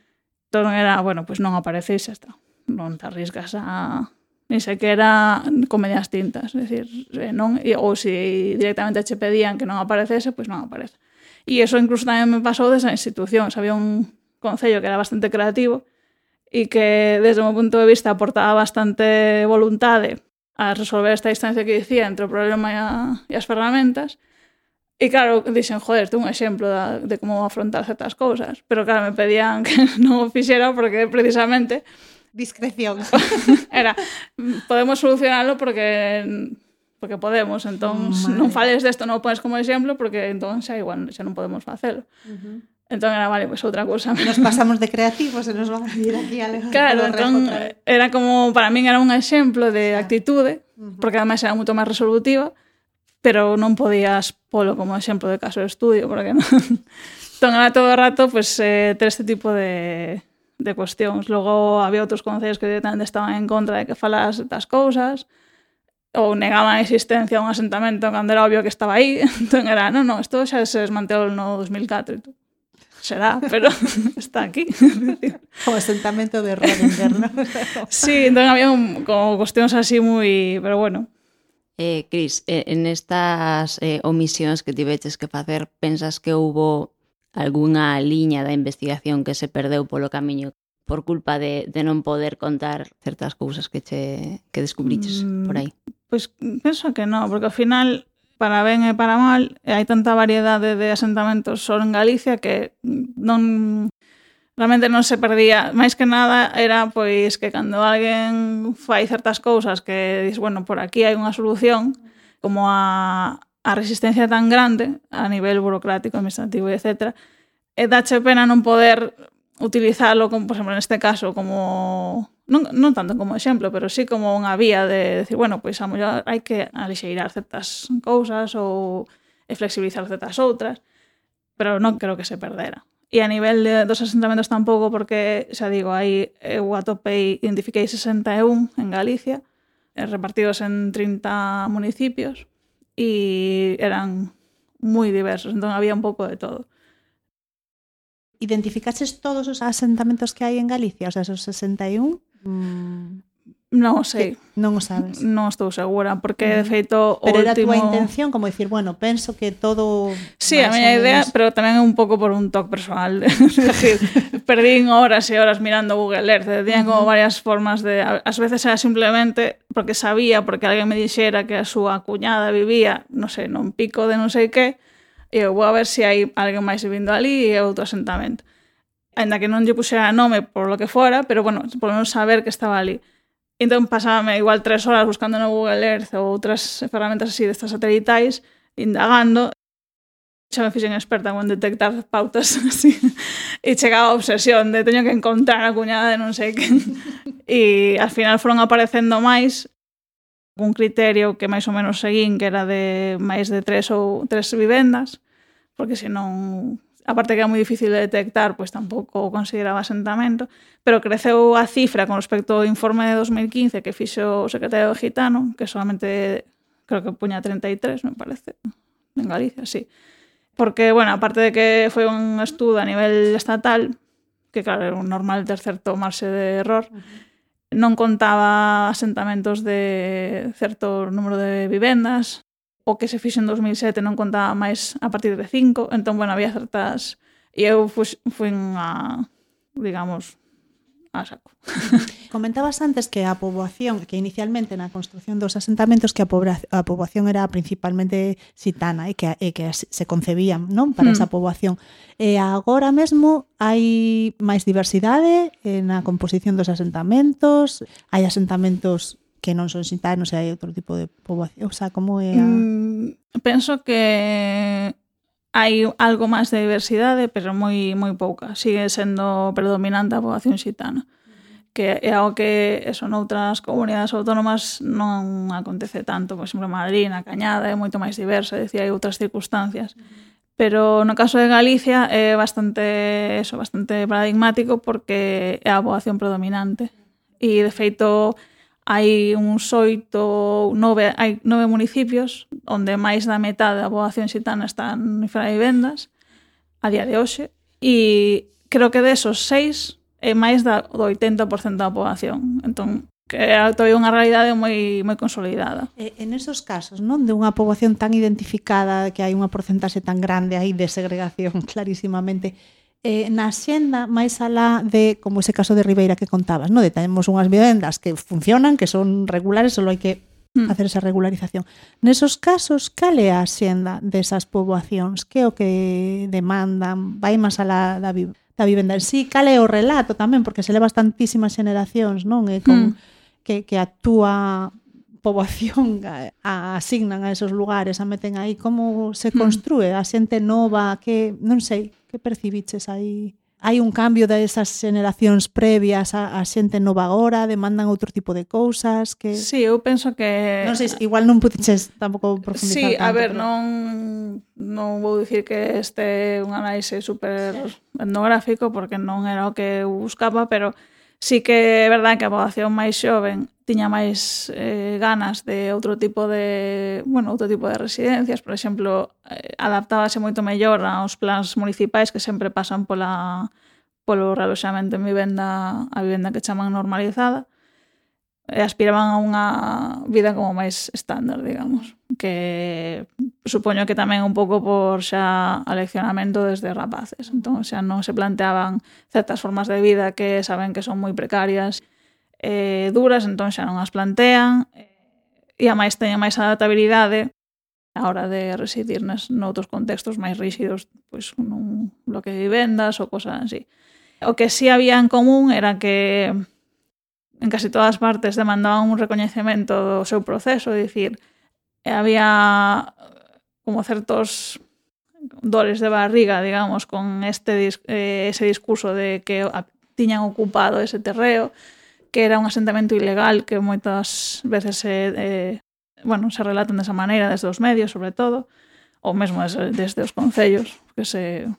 Entón era, bueno, pois pues non apareces, está. Non te arriscas a ni sequera comedias tintas, é dicir, non, ou se directamente che pedían que non aparecese, pois non aparece. E iso incluso tamén me pasou desa institución, había un concello que era bastante creativo e que desde o meu punto de vista aportaba bastante voluntade a resolver esta distancia que dicía entre o problema e, a, e as ferramentas, E claro, dixen, joder, tú un exemplo da, de como afrontar certas cousas. Pero claro, me pedían que non o fixera porque precisamente... Discreción. Era, podemos solucionarlo porque porque podemos, entón oh, non fales desto, non o pones como exemplo porque entón xa igual xa non podemos facelo. Uh -huh. Entón era, vale, pois pues outra cousa. Nos pasamos de creativos e nos van a vir aquí a Claro, entón era como, para min era un exemplo de actitude, uh -huh. porque ademais era moito máis resolutiva, uh pero non podías polo como exemplo de caso de estudio, porque non... Entón, era todo o rato pues, eh, ter este tipo de, de cuestións. Logo, había outros concellos que directamente estaban en contra de que falas das cousas, ou negaban a existencia a un asentamento cando era obvio que estaba aí. Entón era, non, non, isto xa se desmantelou no 2004 e tú. Será, pero está aquí. o asentamento de Rodinger, non? sí, entón había un, como cuestións así moi... Pero bueno, Eh, Cris, eh, en estas eh, omisións que tiveches que facer, pensas que houbo algunha liña da investigación que se perdeu polo camiño por culpa de, de non poder contar certas cousas que che que descubriches mm, por aí? Pois pues, penso que non, porque ao final para ben e para mal, hai tanta variedade de asentamentos só en Galicia que non realmente non se perdía, máis que nada era pois que cando alguén fai certas cousas que dis, bueno, por aquí hai unha solución, como a, a resistencia tan grande a nivel burocrático, administrativo, etc. E dache pena non poder utilizalo, como, por exemplo, neste caso, como non, non tanto como exemplo, pero sí como unha vía de decir, bueno, pois a mellor hai que alixeirar certas cousas ou flexibilizar certas outras, pero non creo que se perdera. E a nivel de, dos asentamentos tampouco, porque, xa digo, aí eu eh, atopei, identifiquei 61 en Galicia, eh, repartidos en 30 municipios, e eran moi diversos, entón había un pouco de todo. Identificaches todos os asentamentos que hai en Galicia, os sea, esos 61? Mm. Non o sei. Que non o sabes. Non estou segura, porque de feito o Pero último... era a túa intención como dicir, bueno, penso que todo Sí, a miña idea, menos... pero tamén é un pouco por un toque personal. decir, perdín horas e horas mirando Google Earth, eh, tiña como varias formas de ás veces era simplemente porque sabía, porque alguén me dixera que a súa cuñada vivía, non sei, non pico de non sei que, e eu vou a ver se si hai alguén máis vivindo ali e outro asentamento. Ainda que non lle puxera nome por lo que fora, pero bueno, por non saber que estaba ali. Entón pasaba igual tres horas buscando no Google Earth ou outras ferramentas así destas satelitais, indagando, xa me fixen experta en detectar pautas así e chegaba a obsesión de teño que encontrar a cuñada de non sei quen. E al final foron aparecendo máis un criterio que máis ou menos seguín que era de máis de tres ou tres vivendas porque senón aparte que é moi difícil de detectar, pois tampouco o consideraba asentamento, pero creceu a cifra con respecto ao informe de 2015 que fixo o secretario Gitano, que solamente creo que puña 33, me parece, en Galicia, sí. Porque, bueno, aparte de que foi un estudo a nivel estatal, que claro, era un normal ter certo marxe de error, uh -huh non contaba asentamentos de certo número de vivendas, o que se fixo en 2007 non contaba máis a partir de 5, entón, bueno, había certas... E eu fui, fui a, digamos, a saco. Comentabas antes que a poboación, que inicialmente na construción dos asentamentos que a, pobra, a poboación era principalmente xitana e que, e que se concebían non para mm. esa poboación. E agora mesmo hai máis diversidade na composición dos asentamentos, hai asentamentos que non son xitanos e hai outro tipo de poboación? O sea, como é a... Mm, penso que hai algo máis de diversidade, pero moi moi pouca. Sigue sendo predominante a poboación xitana que é algo que eso noutras comunidades autónomas non acontece tanto, por exemplo, Madrid, na Cañada é moito máis diversa, decía, hai outras circunstancias. Pero no caso de Galicia é bastante eso, bastante paradigmático porque é a poboación predominante. E de feito hai uns oito, nove, hai nove municipios onde máis da metade da poboación xitana está en infravivendas a día de hoxe e creo que desos seis é máis da, do 80% da poboación. Entón, que é todavía unha realidade moi moi consolidada. E, en esos casos, non, de unha poboación tan identificada que hai unha porcentaxe tan grande aí de segregación clarísimamente, eh, na xenda máis alá de, como ese caso de Ribeira que contabas, no? de tenemos unhas vivendas que funcionan, que son regulares, só hai que hmm. facer esa regularización. Nesos casos, cal é a xenda desas poboacións? Que é o que demandan? Vai máis alá da, vi da vivenda en sí? Cal é o relato tamén? Porque se leva tantísimas xeneracións, non? E con, mm. que, que actúa poboación a, a asignan a esos lugares, a meten aí como se construe a xente nova, que non sei, que percibiches aí? Hai un cambio desas de previas a, a xente nova agora, demandan outro tipo de cousas que Si, sí, eu penso que Non sei, igual non pudiches tampouco profundizar Si, sí, tanto, a ver, pero... non non vou dicir que este é un análise super etnográfico porque non era o que eu buscaba, pero sí que é verdad que a poboación máis xoven tiña máis eh, ganas de outro tipo de, bueno, outro tipo de residencias, por exemplo, eh, adaptábase moito mellor aos plans municipais que sempre pasan pola polo realoxamento en vivenda, a vivenda que chaman normalizada e aspiraban a unha vida como máis estándar, digamos. Que supoño que tamén un pouco por xa aleccionamento desde rapaces. Entón, xa non se planteaban certas formas de vida que saben que son moi precarias e duras, entón xa non as plantean. E a máis teñen máis adaptabilidade a hora de residir nes, noutros contextos máis rígidos, pois nun bloque de vivendas ou cosas así. O que sí había en común era que en casi todas partes demandaban un recoñecemento do seu proceso, é dicir, había como certos dores de barriga, digamos, con este eh, ese discurso de que tiñan ocupado ese terreo, que era un asentamento ilegal que moitas veces se eh, bueno, se relatan desa maneira desde os medios, sobre todo, ou mesmo desde, desde os concellos, que se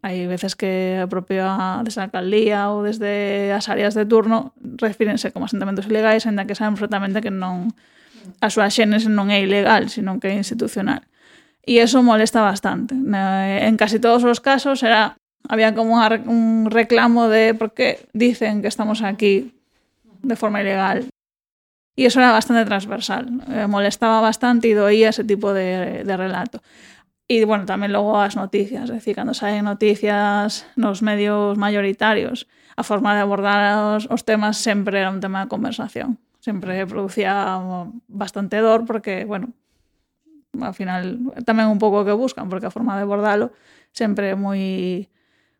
Hai veces que a propia desalcaldía ou desde as áreas de turno refírense como asentamentos ilegais, ainda que saben perfectamente que non a súa xénese non é ilegal, sino que é institucional. E eso molesta bastante. Eh, en casi todos os casos era había como un reclamo de por que dicen que estamos aquí de forma ilegal. E eso era bastante transversal, eh, molestaba bastante e doía ese tipo de, de relato. E, bueno, tamén logo as noticias, é dicir, cando saen noticias nos medios mayoritarios, a forma de abordar os, os temas sempre era un tema de conversación. Sempre producía bastante dor porque, bueno, ao final tamén un pouco o que buscan, porque a forma de abordalo sempre é moi,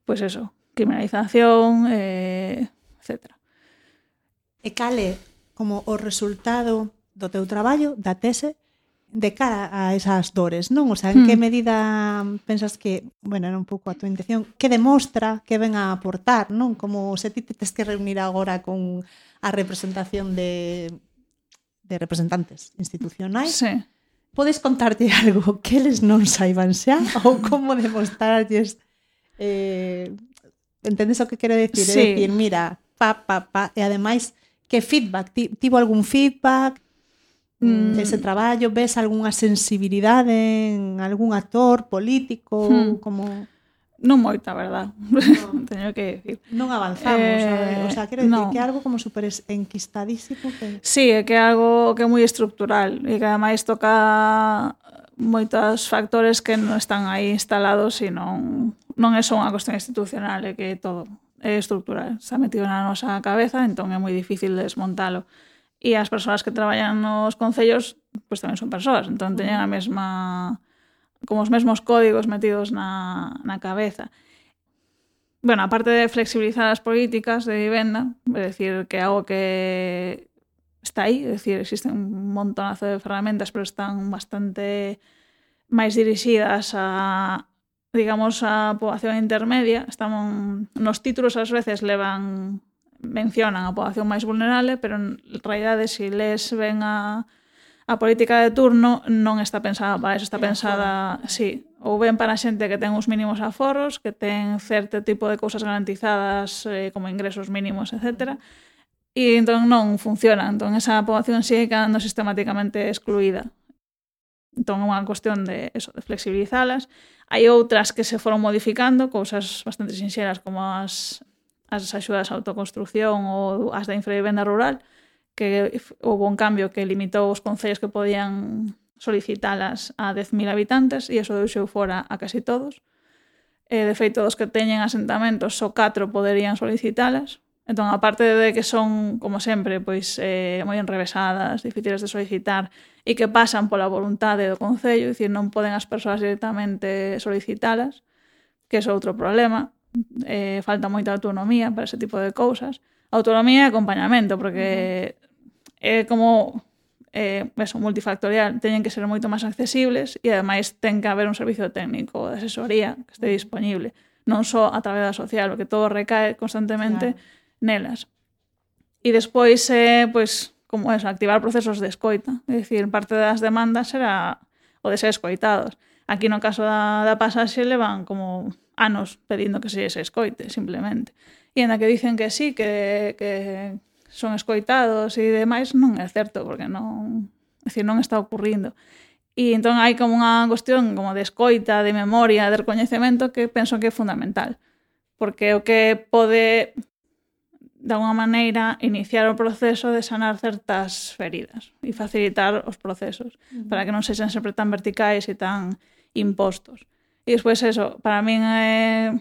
pois pues eso, criminalización, eh, etc. E cale como o resultado do teu traballo, da tese, de cara a esas dores, non? O sea, en hmm. que medida pensas que, bueno, era un pouco a tua intención, que demostra que ven a aportar, non? Como se ti te tes que reunir agora con a representación de, de representantes institucionais. Sí. Podes contarte algo que eles non saiban xa ou como demostrarlles eh, entendes o que quero decir? Sí. É dicir, mira, pa, pa, pa, e ademais que feedback, ti, tivo algún feedback, mm. ese traballo? Ves algunha sensibilidade en algún actor político? Mm. como Non moita, verdad? No. Teño que dicir. Non avanzamos, eh, a ver. o sea, quero dicir no. que é algo como super enquistadísimo. Que... Sí, é que é algo que é moi estructural e que ademais toca moitos factores que non están aí instalados e non, non é só unha cuestión institucional, é que todo é estructural. Está metido na nosa cabeza, entón é moi difícil desmontalo e as persoas que traballan nos concellos pois tamén son persoas, entón teñen a mesma como os mesmos códigos metidos na, na cabeza. Bueno, aparte de flexibilizar as políticas de vivenda, é decir, que algo que está aí, é decir, existe un montonazo de ferramentas, pero están bastante máis dirixidas a, digamos, a poboación intermedia. Están, nos títulos ás veces levan mencionan a poboación máis vulnerable, pero en realidade, se si les ven a, a política de turno, non está pensada para eso, está Era pensada, fora. sí, ou ben para xente que ten uns mínimos aforos, que ten certo tipo de cousas garantizadas, eh, como ingresos mínimos, etcétera, e entón non funciona. Entón esa poboación sigue quedando sistemáticamente excluída. Entón é unha cuestión de, eso, de flexibilizalas. Hai outras que se foron modificando, cousas bastante sinxeras como as as axudas á autoconstrucción ou as da infravivenda rural, que houve un cambio que limitou os concellos que podían solicitalas a 10.000 habitantes e eso deixou fora a casi todos. E, de feito, os que teñen asentamentos, só 4 poderían solicitalas. Entón, aparte de que son, como sempre, pois eh, moi enrevesadas, difíciles de solicitar e que pasan pola voluntade do Concello, dicir, non poden as persoas directamente solicitalas, que é outro problema, eh, falta moita autonomía para ese tipo de cousas. Autonomía e acompañamento, porque é como eh, eso, multifactorial, teñen que ser moito máis accesibles e ademais ten que haber un servicio técnico de asesoría que este disponible, non só a través da social, porque todo recae constantemente claro. nelas. E despois, eh, pois, como eso, activar procesos de escoita, é dicir, parte das demandas era o de ser escoitados. Aquí no caso da, da pasaxe levan como anos pedindo que se lles escoite, simplemente. E en a que dicen que sí, que, que son escoitados e demais, non é certo, porque non, é dicir, non está ocurrindo. E entón hai como unha cuestión como de escoita, de memoria, de recoñecemento que penso que é fundamental. Porque o que pode de unha maneira, iniciar o proceso de sanar certas feridas e facilitar os procesos uh -huh. para que non sexan sempre tan verticais e tan impostos. E despois eso, para min é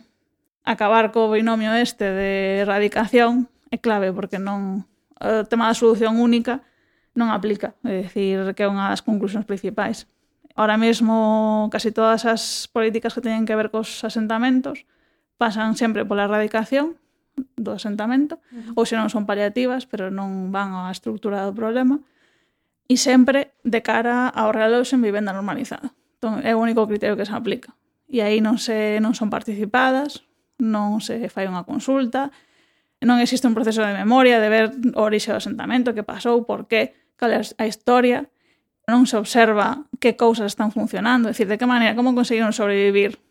acabar co binomio este de erradicación é clave porque non o tema da solución única non aplica, é dicir que é unha das conclusións principais. Ahora mesmo casi todas as políticas que teñen que ver cos asentamentos pasan sempre pola erradicación do asentamento, uh -huh. ou se non son paliativas, pero non van á estructura do problema, e sempre de cara ao realoxo en vivenda normalizada. Entón, é o único criterio que se aplica e aí non se non son participadas, non se fai unha consulta, non existe un proceso de memoria de ver o orixe do asentamento, que pasou, por qué, cal é a historia, non se observa que cousas están funcionando, é dicir, de que maneira, como conseguiron sobrevivir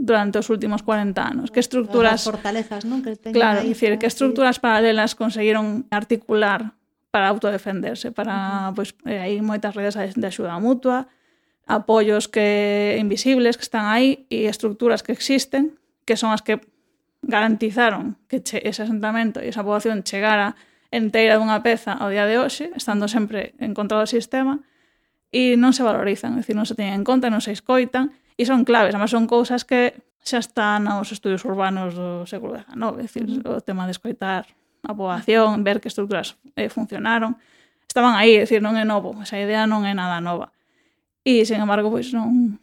durante os últimos 40 anos, que estructuras... As fortalezas, non? Que claro, é dicir, que estructuras paralelas conseguiron articular para autodefenderse, para, uh -huh. pois, eh, hai moitas redes de axuda mutua, apoios que invisibles que están aí e estructuras que existen que son as que garantizaron que che, ese asentamento e esa poboación chegara enteira dunha peza ao día de hoxe, estando sempre en contra do sistema, e non se valorizan, é dicir, non se teñen en conta, non se escoitan, e son claves, además son cousas que xa están nos estudios urbanos do século XIX, é dicir, o tema de escoitar a poboación, ver que estructuras eh, funcionaron, estaban aí, é dicir, non é novo, esa idea non é nada nova. E, sen embargo, pois non...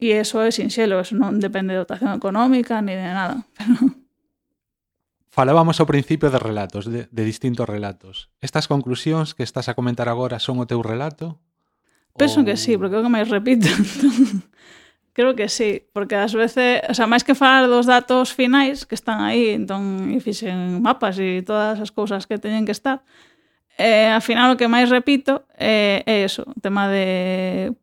E eso é sinxelo, eso non depende de dotación económica ni de nada. Pero... Falábamos ao principio de relatos, de, de distintos relatos. Estas conclusións que estás a comentar agora son o teu relato? Penso ou... que sí, porque é o que máis repito. Creo que sí, porque ás veces, o sea, máis que falar dos datos finais que están aí, entón, e fixen mapas e todas as cousas que teñen que estar, eh, ao final o que máis repito eh, é eso, o tema de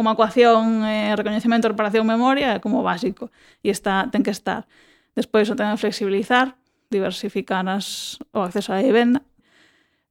como acuación, eh, recoñecemento, reparación, memoria, como básico. E está, ten que estar. Despois o ten que flexibilizar, diversificar as, o acceso á vivenda,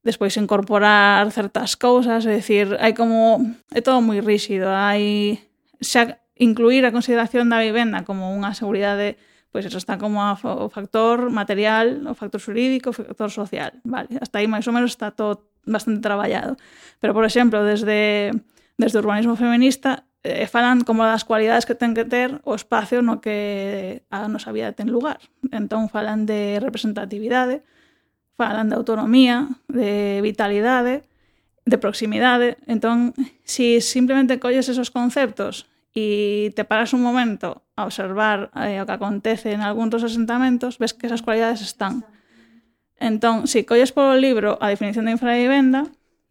despois incorporar certas cousas, é dicir, hai como é todo moi rígido. hai xa incluir a consideración da vivenda como unha seguridade, pois eso está como a, o factor material, o factor xurídico, o factor social, vale, hasta aí máis ou menos está todo bastante traballado. Pero por exemplo, desde desde o urbanismo feminista e falan como das cualidades que ten que ter o espacio no que a nosa vida ten lugar. Entón falan de representatividade, falan de autonomía, de vitalidade, de proximidade. Entón, si simplemente colles esos conceptos e te paras un momento a observar eh, o que acontece en algúns dos asentamentos, ves que esas cualidades están. Entón, si colles polo libro a definición de infravivenda,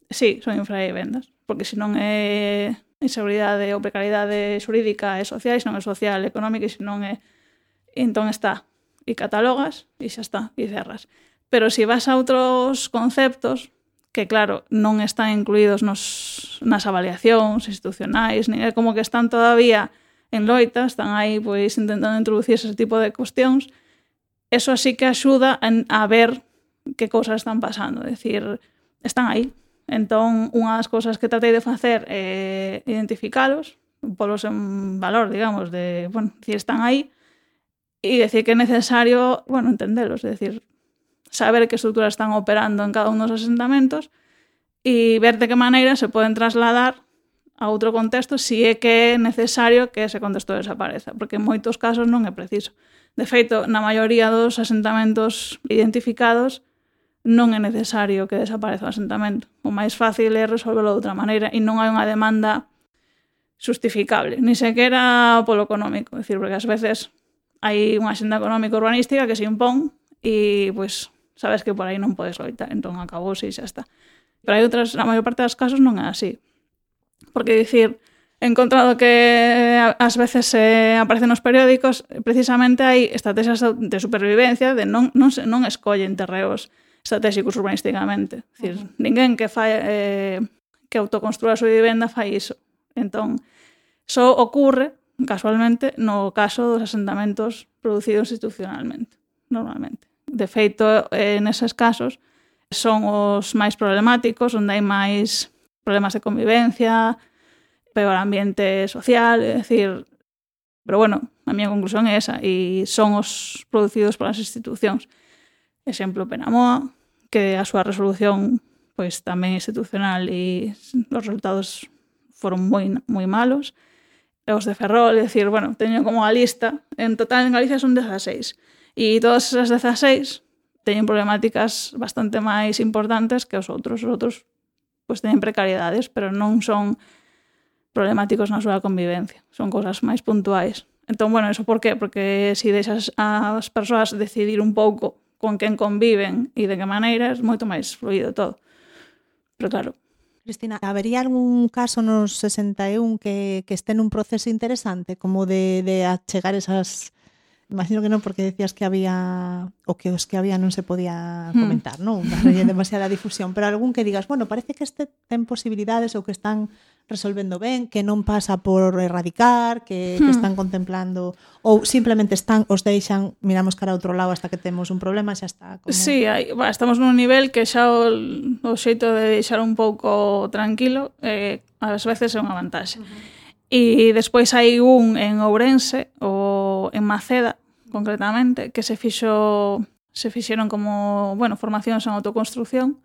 sí, son infravivendas porque senón é inseguridade ou precariedade xurídica e social, e senón é social, económica, e senón é... E entón está, e catalogas, e xa está, e cerras. Pero se si vas a outros conceptos, que claro, non están incluídos nos, nas avaliacións institucionais, nin é como que están todavía en loita, están aí pois intentando introducir ese tipo de cuestións, eso así que axuda a ver que cousas están pasando, é dicir, están aí, Entón, unha das cousas que tratei de facer é identificalos, polos en valor, digamos, de, bueno, si están aí, e decir que é necesario, bueno, entendelos, é decir, saber que estruturas están operando en cada un dos asentamentos e ver de que maneira se poden trasladar a outro contexto si é que é necesario que ese contexto desapareza, porque en moitos casos non é preciso. De feito, na maioría dos asentamentos identificados non é necesario que desapareza o asentamento. O máis fácil é resolverlo de outra maneira e non hai unha demanda justificable, ni sequera polo económico. É dicir, porque ás veces hai unha xenda económico urbanística que se impón e, pois, sabes que por aí non podes loitar, entón acabou e xa está. Pero hai outras, na maior parte das casos non é así. Porque dicir, he encontrado que ás veces se aparecen nos periódicos, precisamente hai estrategias de supervivencia, de non, non, se, non escollen terreos estratégicos urbanísticamente. Dicir, uh -huh. ninguén que fai eh, que autoconstrúa a súa vivenda fai iso. Entón, só ocorre casualmente no caso dos asentamentos producidos institucionalmente, normalmente. De feito, eh, neses casos son os máis problemáticos, onde hai máis problemas de convivencia, peor ambiente social, é dicir, pero bueno, a miña conclusión é esa, e son os producidos polas institucións exemplo, Penamoa, que a súa resolución pois tamén institucional e os resultados foron moi moi malos. E os de Ferrol, é dicir, bueno, teño como a lista, en total en Galicia son 16. E todas esas 16 teñen problemáticas bastante máis importantes que os outros. Os outros pois teñen precariedades, pero non son problemáticos na súa convivencia. Son cousas máis puntuais. Entón, bueno, eso por qué? Porque se si deixas as persoas decidir un pouco con quen conviven e de que maneira é moito máis fluido todo. Pero claro, Cristina, habería algún caso nos 61 que, que este nun proceso interesante como de, de achegar esas Imagino que non, porque decías que había o que os que había non se podía hmm. comentar, hmm. non? Darlle demasiada difusión, pero algún que digas, bueno, parece que este ten posibilidades ou que están resolvendo ben, que non pasa por erradicar, que, hmm. que están contemplando ou simplemente están os deixan, miramos cara a outro lado hasta que temos un problema, xa está como... Sí, hai, bueno, estamos nun nivel que xa o, o xeito de deixar un pouco tranquilo eh, ás veces é unha vantaxe. Uh -huh. E despois hai un en Ourense ou en Maceda, concretamente, que se fixo se fixeron como, bueno, formacións en autoconstrucción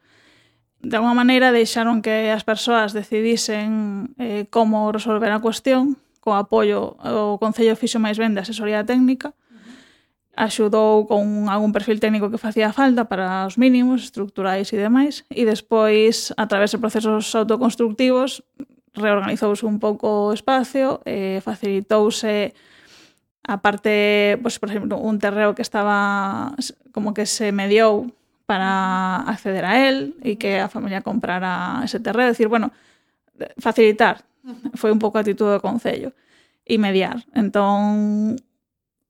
de alguma maneira deixaron que as persoas decidisen eh, como resolver a cuestión co apoio o Concello fixo máis ben de asesoría técnica axudou con algún perfil técnico que facía falta para os mínimos estructurais e demais e despois a través de procesos autoconstructivos reorganizouse un pouco o espacio e eh, facilitouse a parte, pois, por exemplo, un terreo que estaba como que se mediou para acceder a él y que a familia comprara ese terreo. Decir, bueno, facilitar. Foi un pouco a actitud do Concello. E mediar. Entón,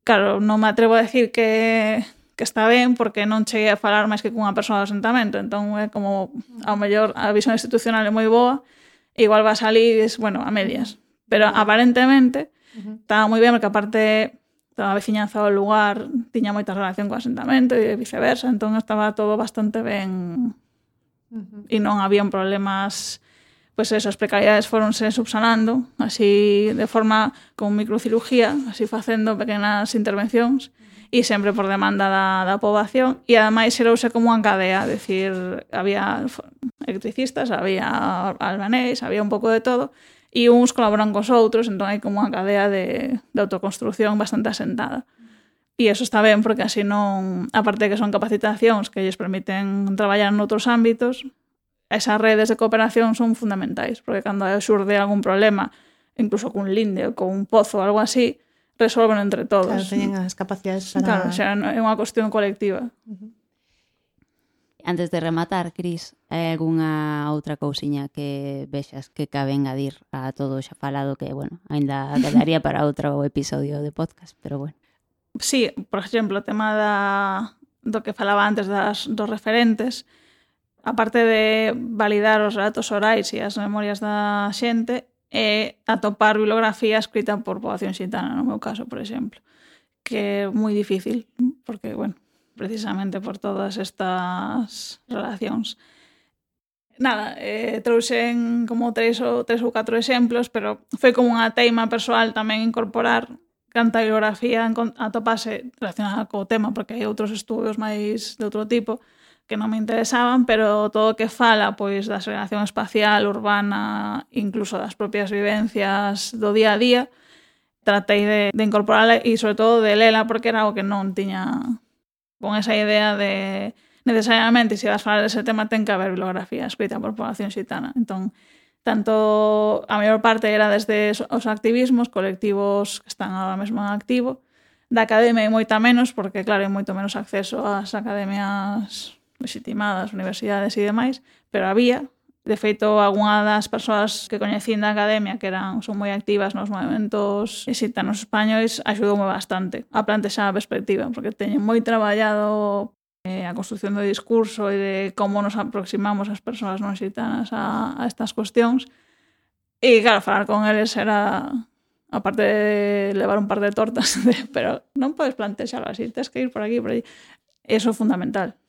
claro, non me atrevo a decir que que está ben porque non cheguei a falar máis que cunha persoa do asentamento, entón é como ao mellor a visión institucional é moi boa, e igual va a salir, bueno, a medias. Pero aparentemente estaba moi ben porque aparte toda a veciñanza do lugar tiña moita relación co asentamento e viceversa, entón estaba todo bastante ben. E non habían problemas pois pues esas precariedades foronse subsanando así de forma con microcirugía, así facendo pequenas intervencións e sempre por demanda da, da poboación e ademais xerouse como unha cadea, decir, había electricistas, había albanés, había un pouco de todo e uns colaboran cos outros, entón hai como unha cadea de, de autoconstrucción bastante asentada. E eso está ben, porque así non... Aparte que son capacitacións que lles permiten traballar noutros ámbitos, esas redes de cooperación son fundamentais, porque cando xurde algún problema, incluso cun linde ou con un pozo ou algo así, resolven entre todos. Claro, teñen as capacidades para... Claro, xa é unha cuestión colectiva. Uh -huh. Antes de rematar, Cris, hai algunha outra cousiña que vexas que cabe engadir a todo xa falado que, bueno, aínda quedaría para outro episodio de podcast, pero bueno. Sí, por exemplo, o tema da, do que falaba antes das, dos referentes, aparte de validar os relatos orais e as memorias da xente, é atopar bibliografía escrita por poboación xitana, no meu caso, por exemplo, que é moi difícil, porque, bueno, precisamente por todas estas relacións. Nada, eh, trouxen como tres ou, tres ou catro exemplos, pero foi como unha teima persoal tamén incorporar canta biografía atopase relacionada co tema, porque hai outros estudos máis de outro tipo que non me interesaban, pero todo o que fala pois da segregación espacial, urbana, incluso das propias vivencias do día a día, tratei de, de incorporarla e sobre todo de lela porque era algo que non tiña con esa idea de necesariamente se si vas falar dese tema ten que haber bibliografía escrita por población xitana. Entón, tanto a maior parte era desde os activismos, colectivos que están agora mesmo en activo, da academia e moita menos, porque claro, hai moito menos acceso ás academias legitimadas, universidades e demais, pero había, De feito, algunha das persoas que coñecín da academia que eran son moi activas nos movimentos exitanos españois axudoume bastante a plantexar a perspectiva, porque teñen moi traballado eh, a construción do discurso e de como nos aproximamos as persoas non xitanas a, a estas cuestións. E claro, falar con eles era aparte de levar un par de tortas, de, pero non podes plantexarlo así, tens que ir por aquí, por aí. Eso é fundamental.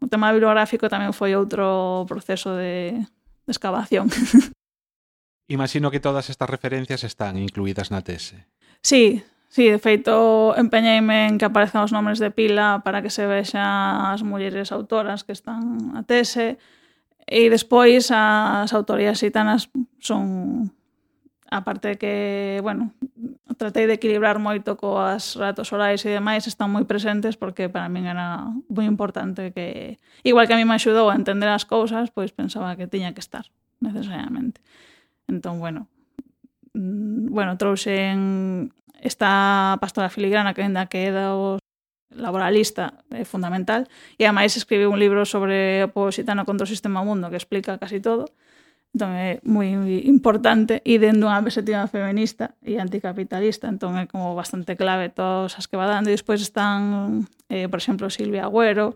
O tema bibliográfico tamén foi outro proceso de, de excavación. Imagino que todas estas referencias están incluídas na tese. Sí, sí, de feito empeñeime en que aparezcan os nomes de pila para que se vexan as mulleres autoras que están na tese e despois as autorías xitanas son aparte de que, bueno, tratei de equilibrar moito coas ratos orais e demais, están moi presentes porque para min era moi importante que, igual que a mí me axudou a entender as cousas, pois pensaba que tiña que estar necesariamente. Entón, bueno, mm, bueno, trouxen esta pastora filigrana que ainda queda os laboralista é fundamental e ademais escribiu un libro sobre o povo xitano contra o sistema mundo que explica casi todo entón é moi importante e dentro unha perspectiva feminista e anticapitalista, entón é como bastante clave todas as que va dando e despois están, eh, por exemplo, Silvia Agüero,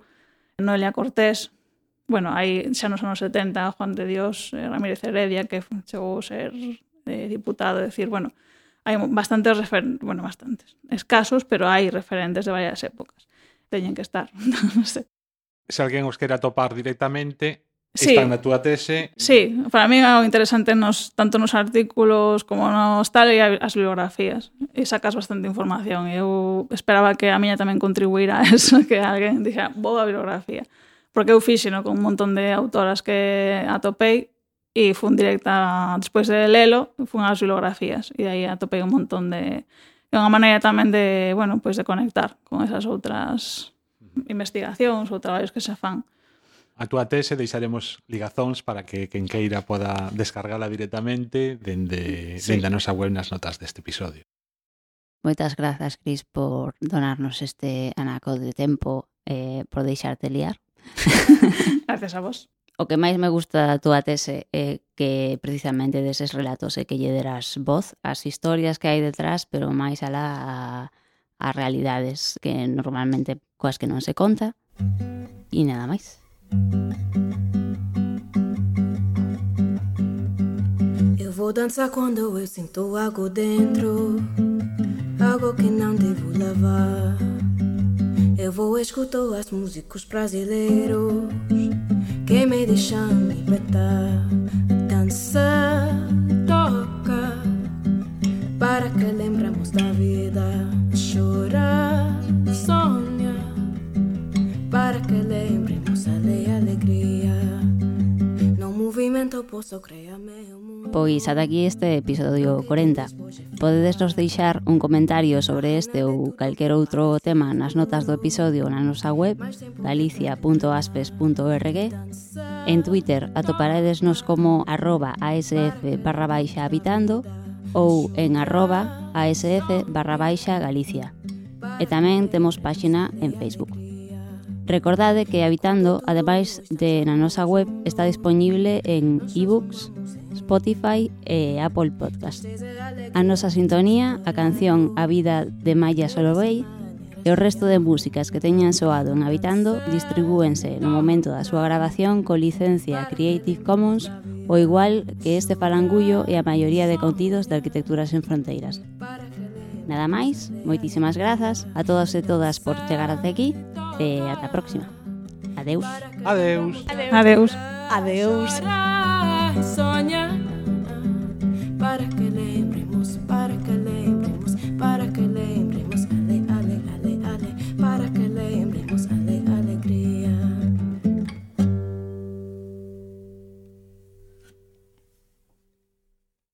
Noelia Cortés, bueno, hai xa nos anos 70 Juan de Dios eh, Ramírez Heredia que chegou a ser eh, diputado, decir, bueno, hai bastantes referentes, bueno, bastantes, escasos, pero hai referentes de varias épocas. Teñen que estar, non sei. Se alguén os quere atopar directamente, sí. están na túa tese. Sí, para mí é algo interesante nos, tanto nos artículos como nos tal e as bibliografías. E sacas bastante información. Eu esperaba que a miña tamén contribuíra a eso, que alguén dixera, boa bibliografía. Porque eu fixeno con un montón de autoras que atopei e fun directa, despois de lelo, fun ás bibliografías. E aí atopei un montón de... É unha maneira tamén de, bueno, pois de conectar con esas outras investigacións ou traballos que se fan. Uh a túa tese deixaremos ligazóns para que quen queira poda descargala directamente dende, sí. dende a nosa web nas notas deste episodio. Moitas grazas, Cris, por donarnos este anaco de tempo eh, por deixarte liar. Gracias a vos. O que máis me gusta da túa tese é que precisamente deses relatos é que lle deras voz ás historias que hai detrás, pero máis alá a, a realidades que normalmente coas que non se conta. E nada máis. Eu vou dançar quando eu sinto algo dentro, algo que não devo levar. Eu vou escutar as músicos brasileiros que me deixam libertar. Dança, toca, para que lembramos da vida. Chora, Pois ata aquí este episodio 40. Podedes nos deixar un comentario sobre este ou calquer outro tema nas notas do episodio na nosa web galicia.aspes.org En Twitter atoparedesnos como arroba asf barra baixa habitando ou en arroba asf barra baixa galicia. E tamén temos páxina en Facebook. Recordade que Habitando, ademais de na nosa web, está disponible en ebooks, Spotify e Apple Podcast. A nosa sintonía, a canción A vida de Maya Solovey e o resto de músicas que teñan soado en Habitando distribúense no momento da súa grabación co licencia Creative Commons o igual que este falangullo e a maioría de contidos de Arquitecturas en Fronteiras. Nada máis, moitísimas grazas a todos e todas por chegar até aquí e ata a próxima. Adeus. Adeus. Adeus. Adeus. Adeus. Soña para que lembres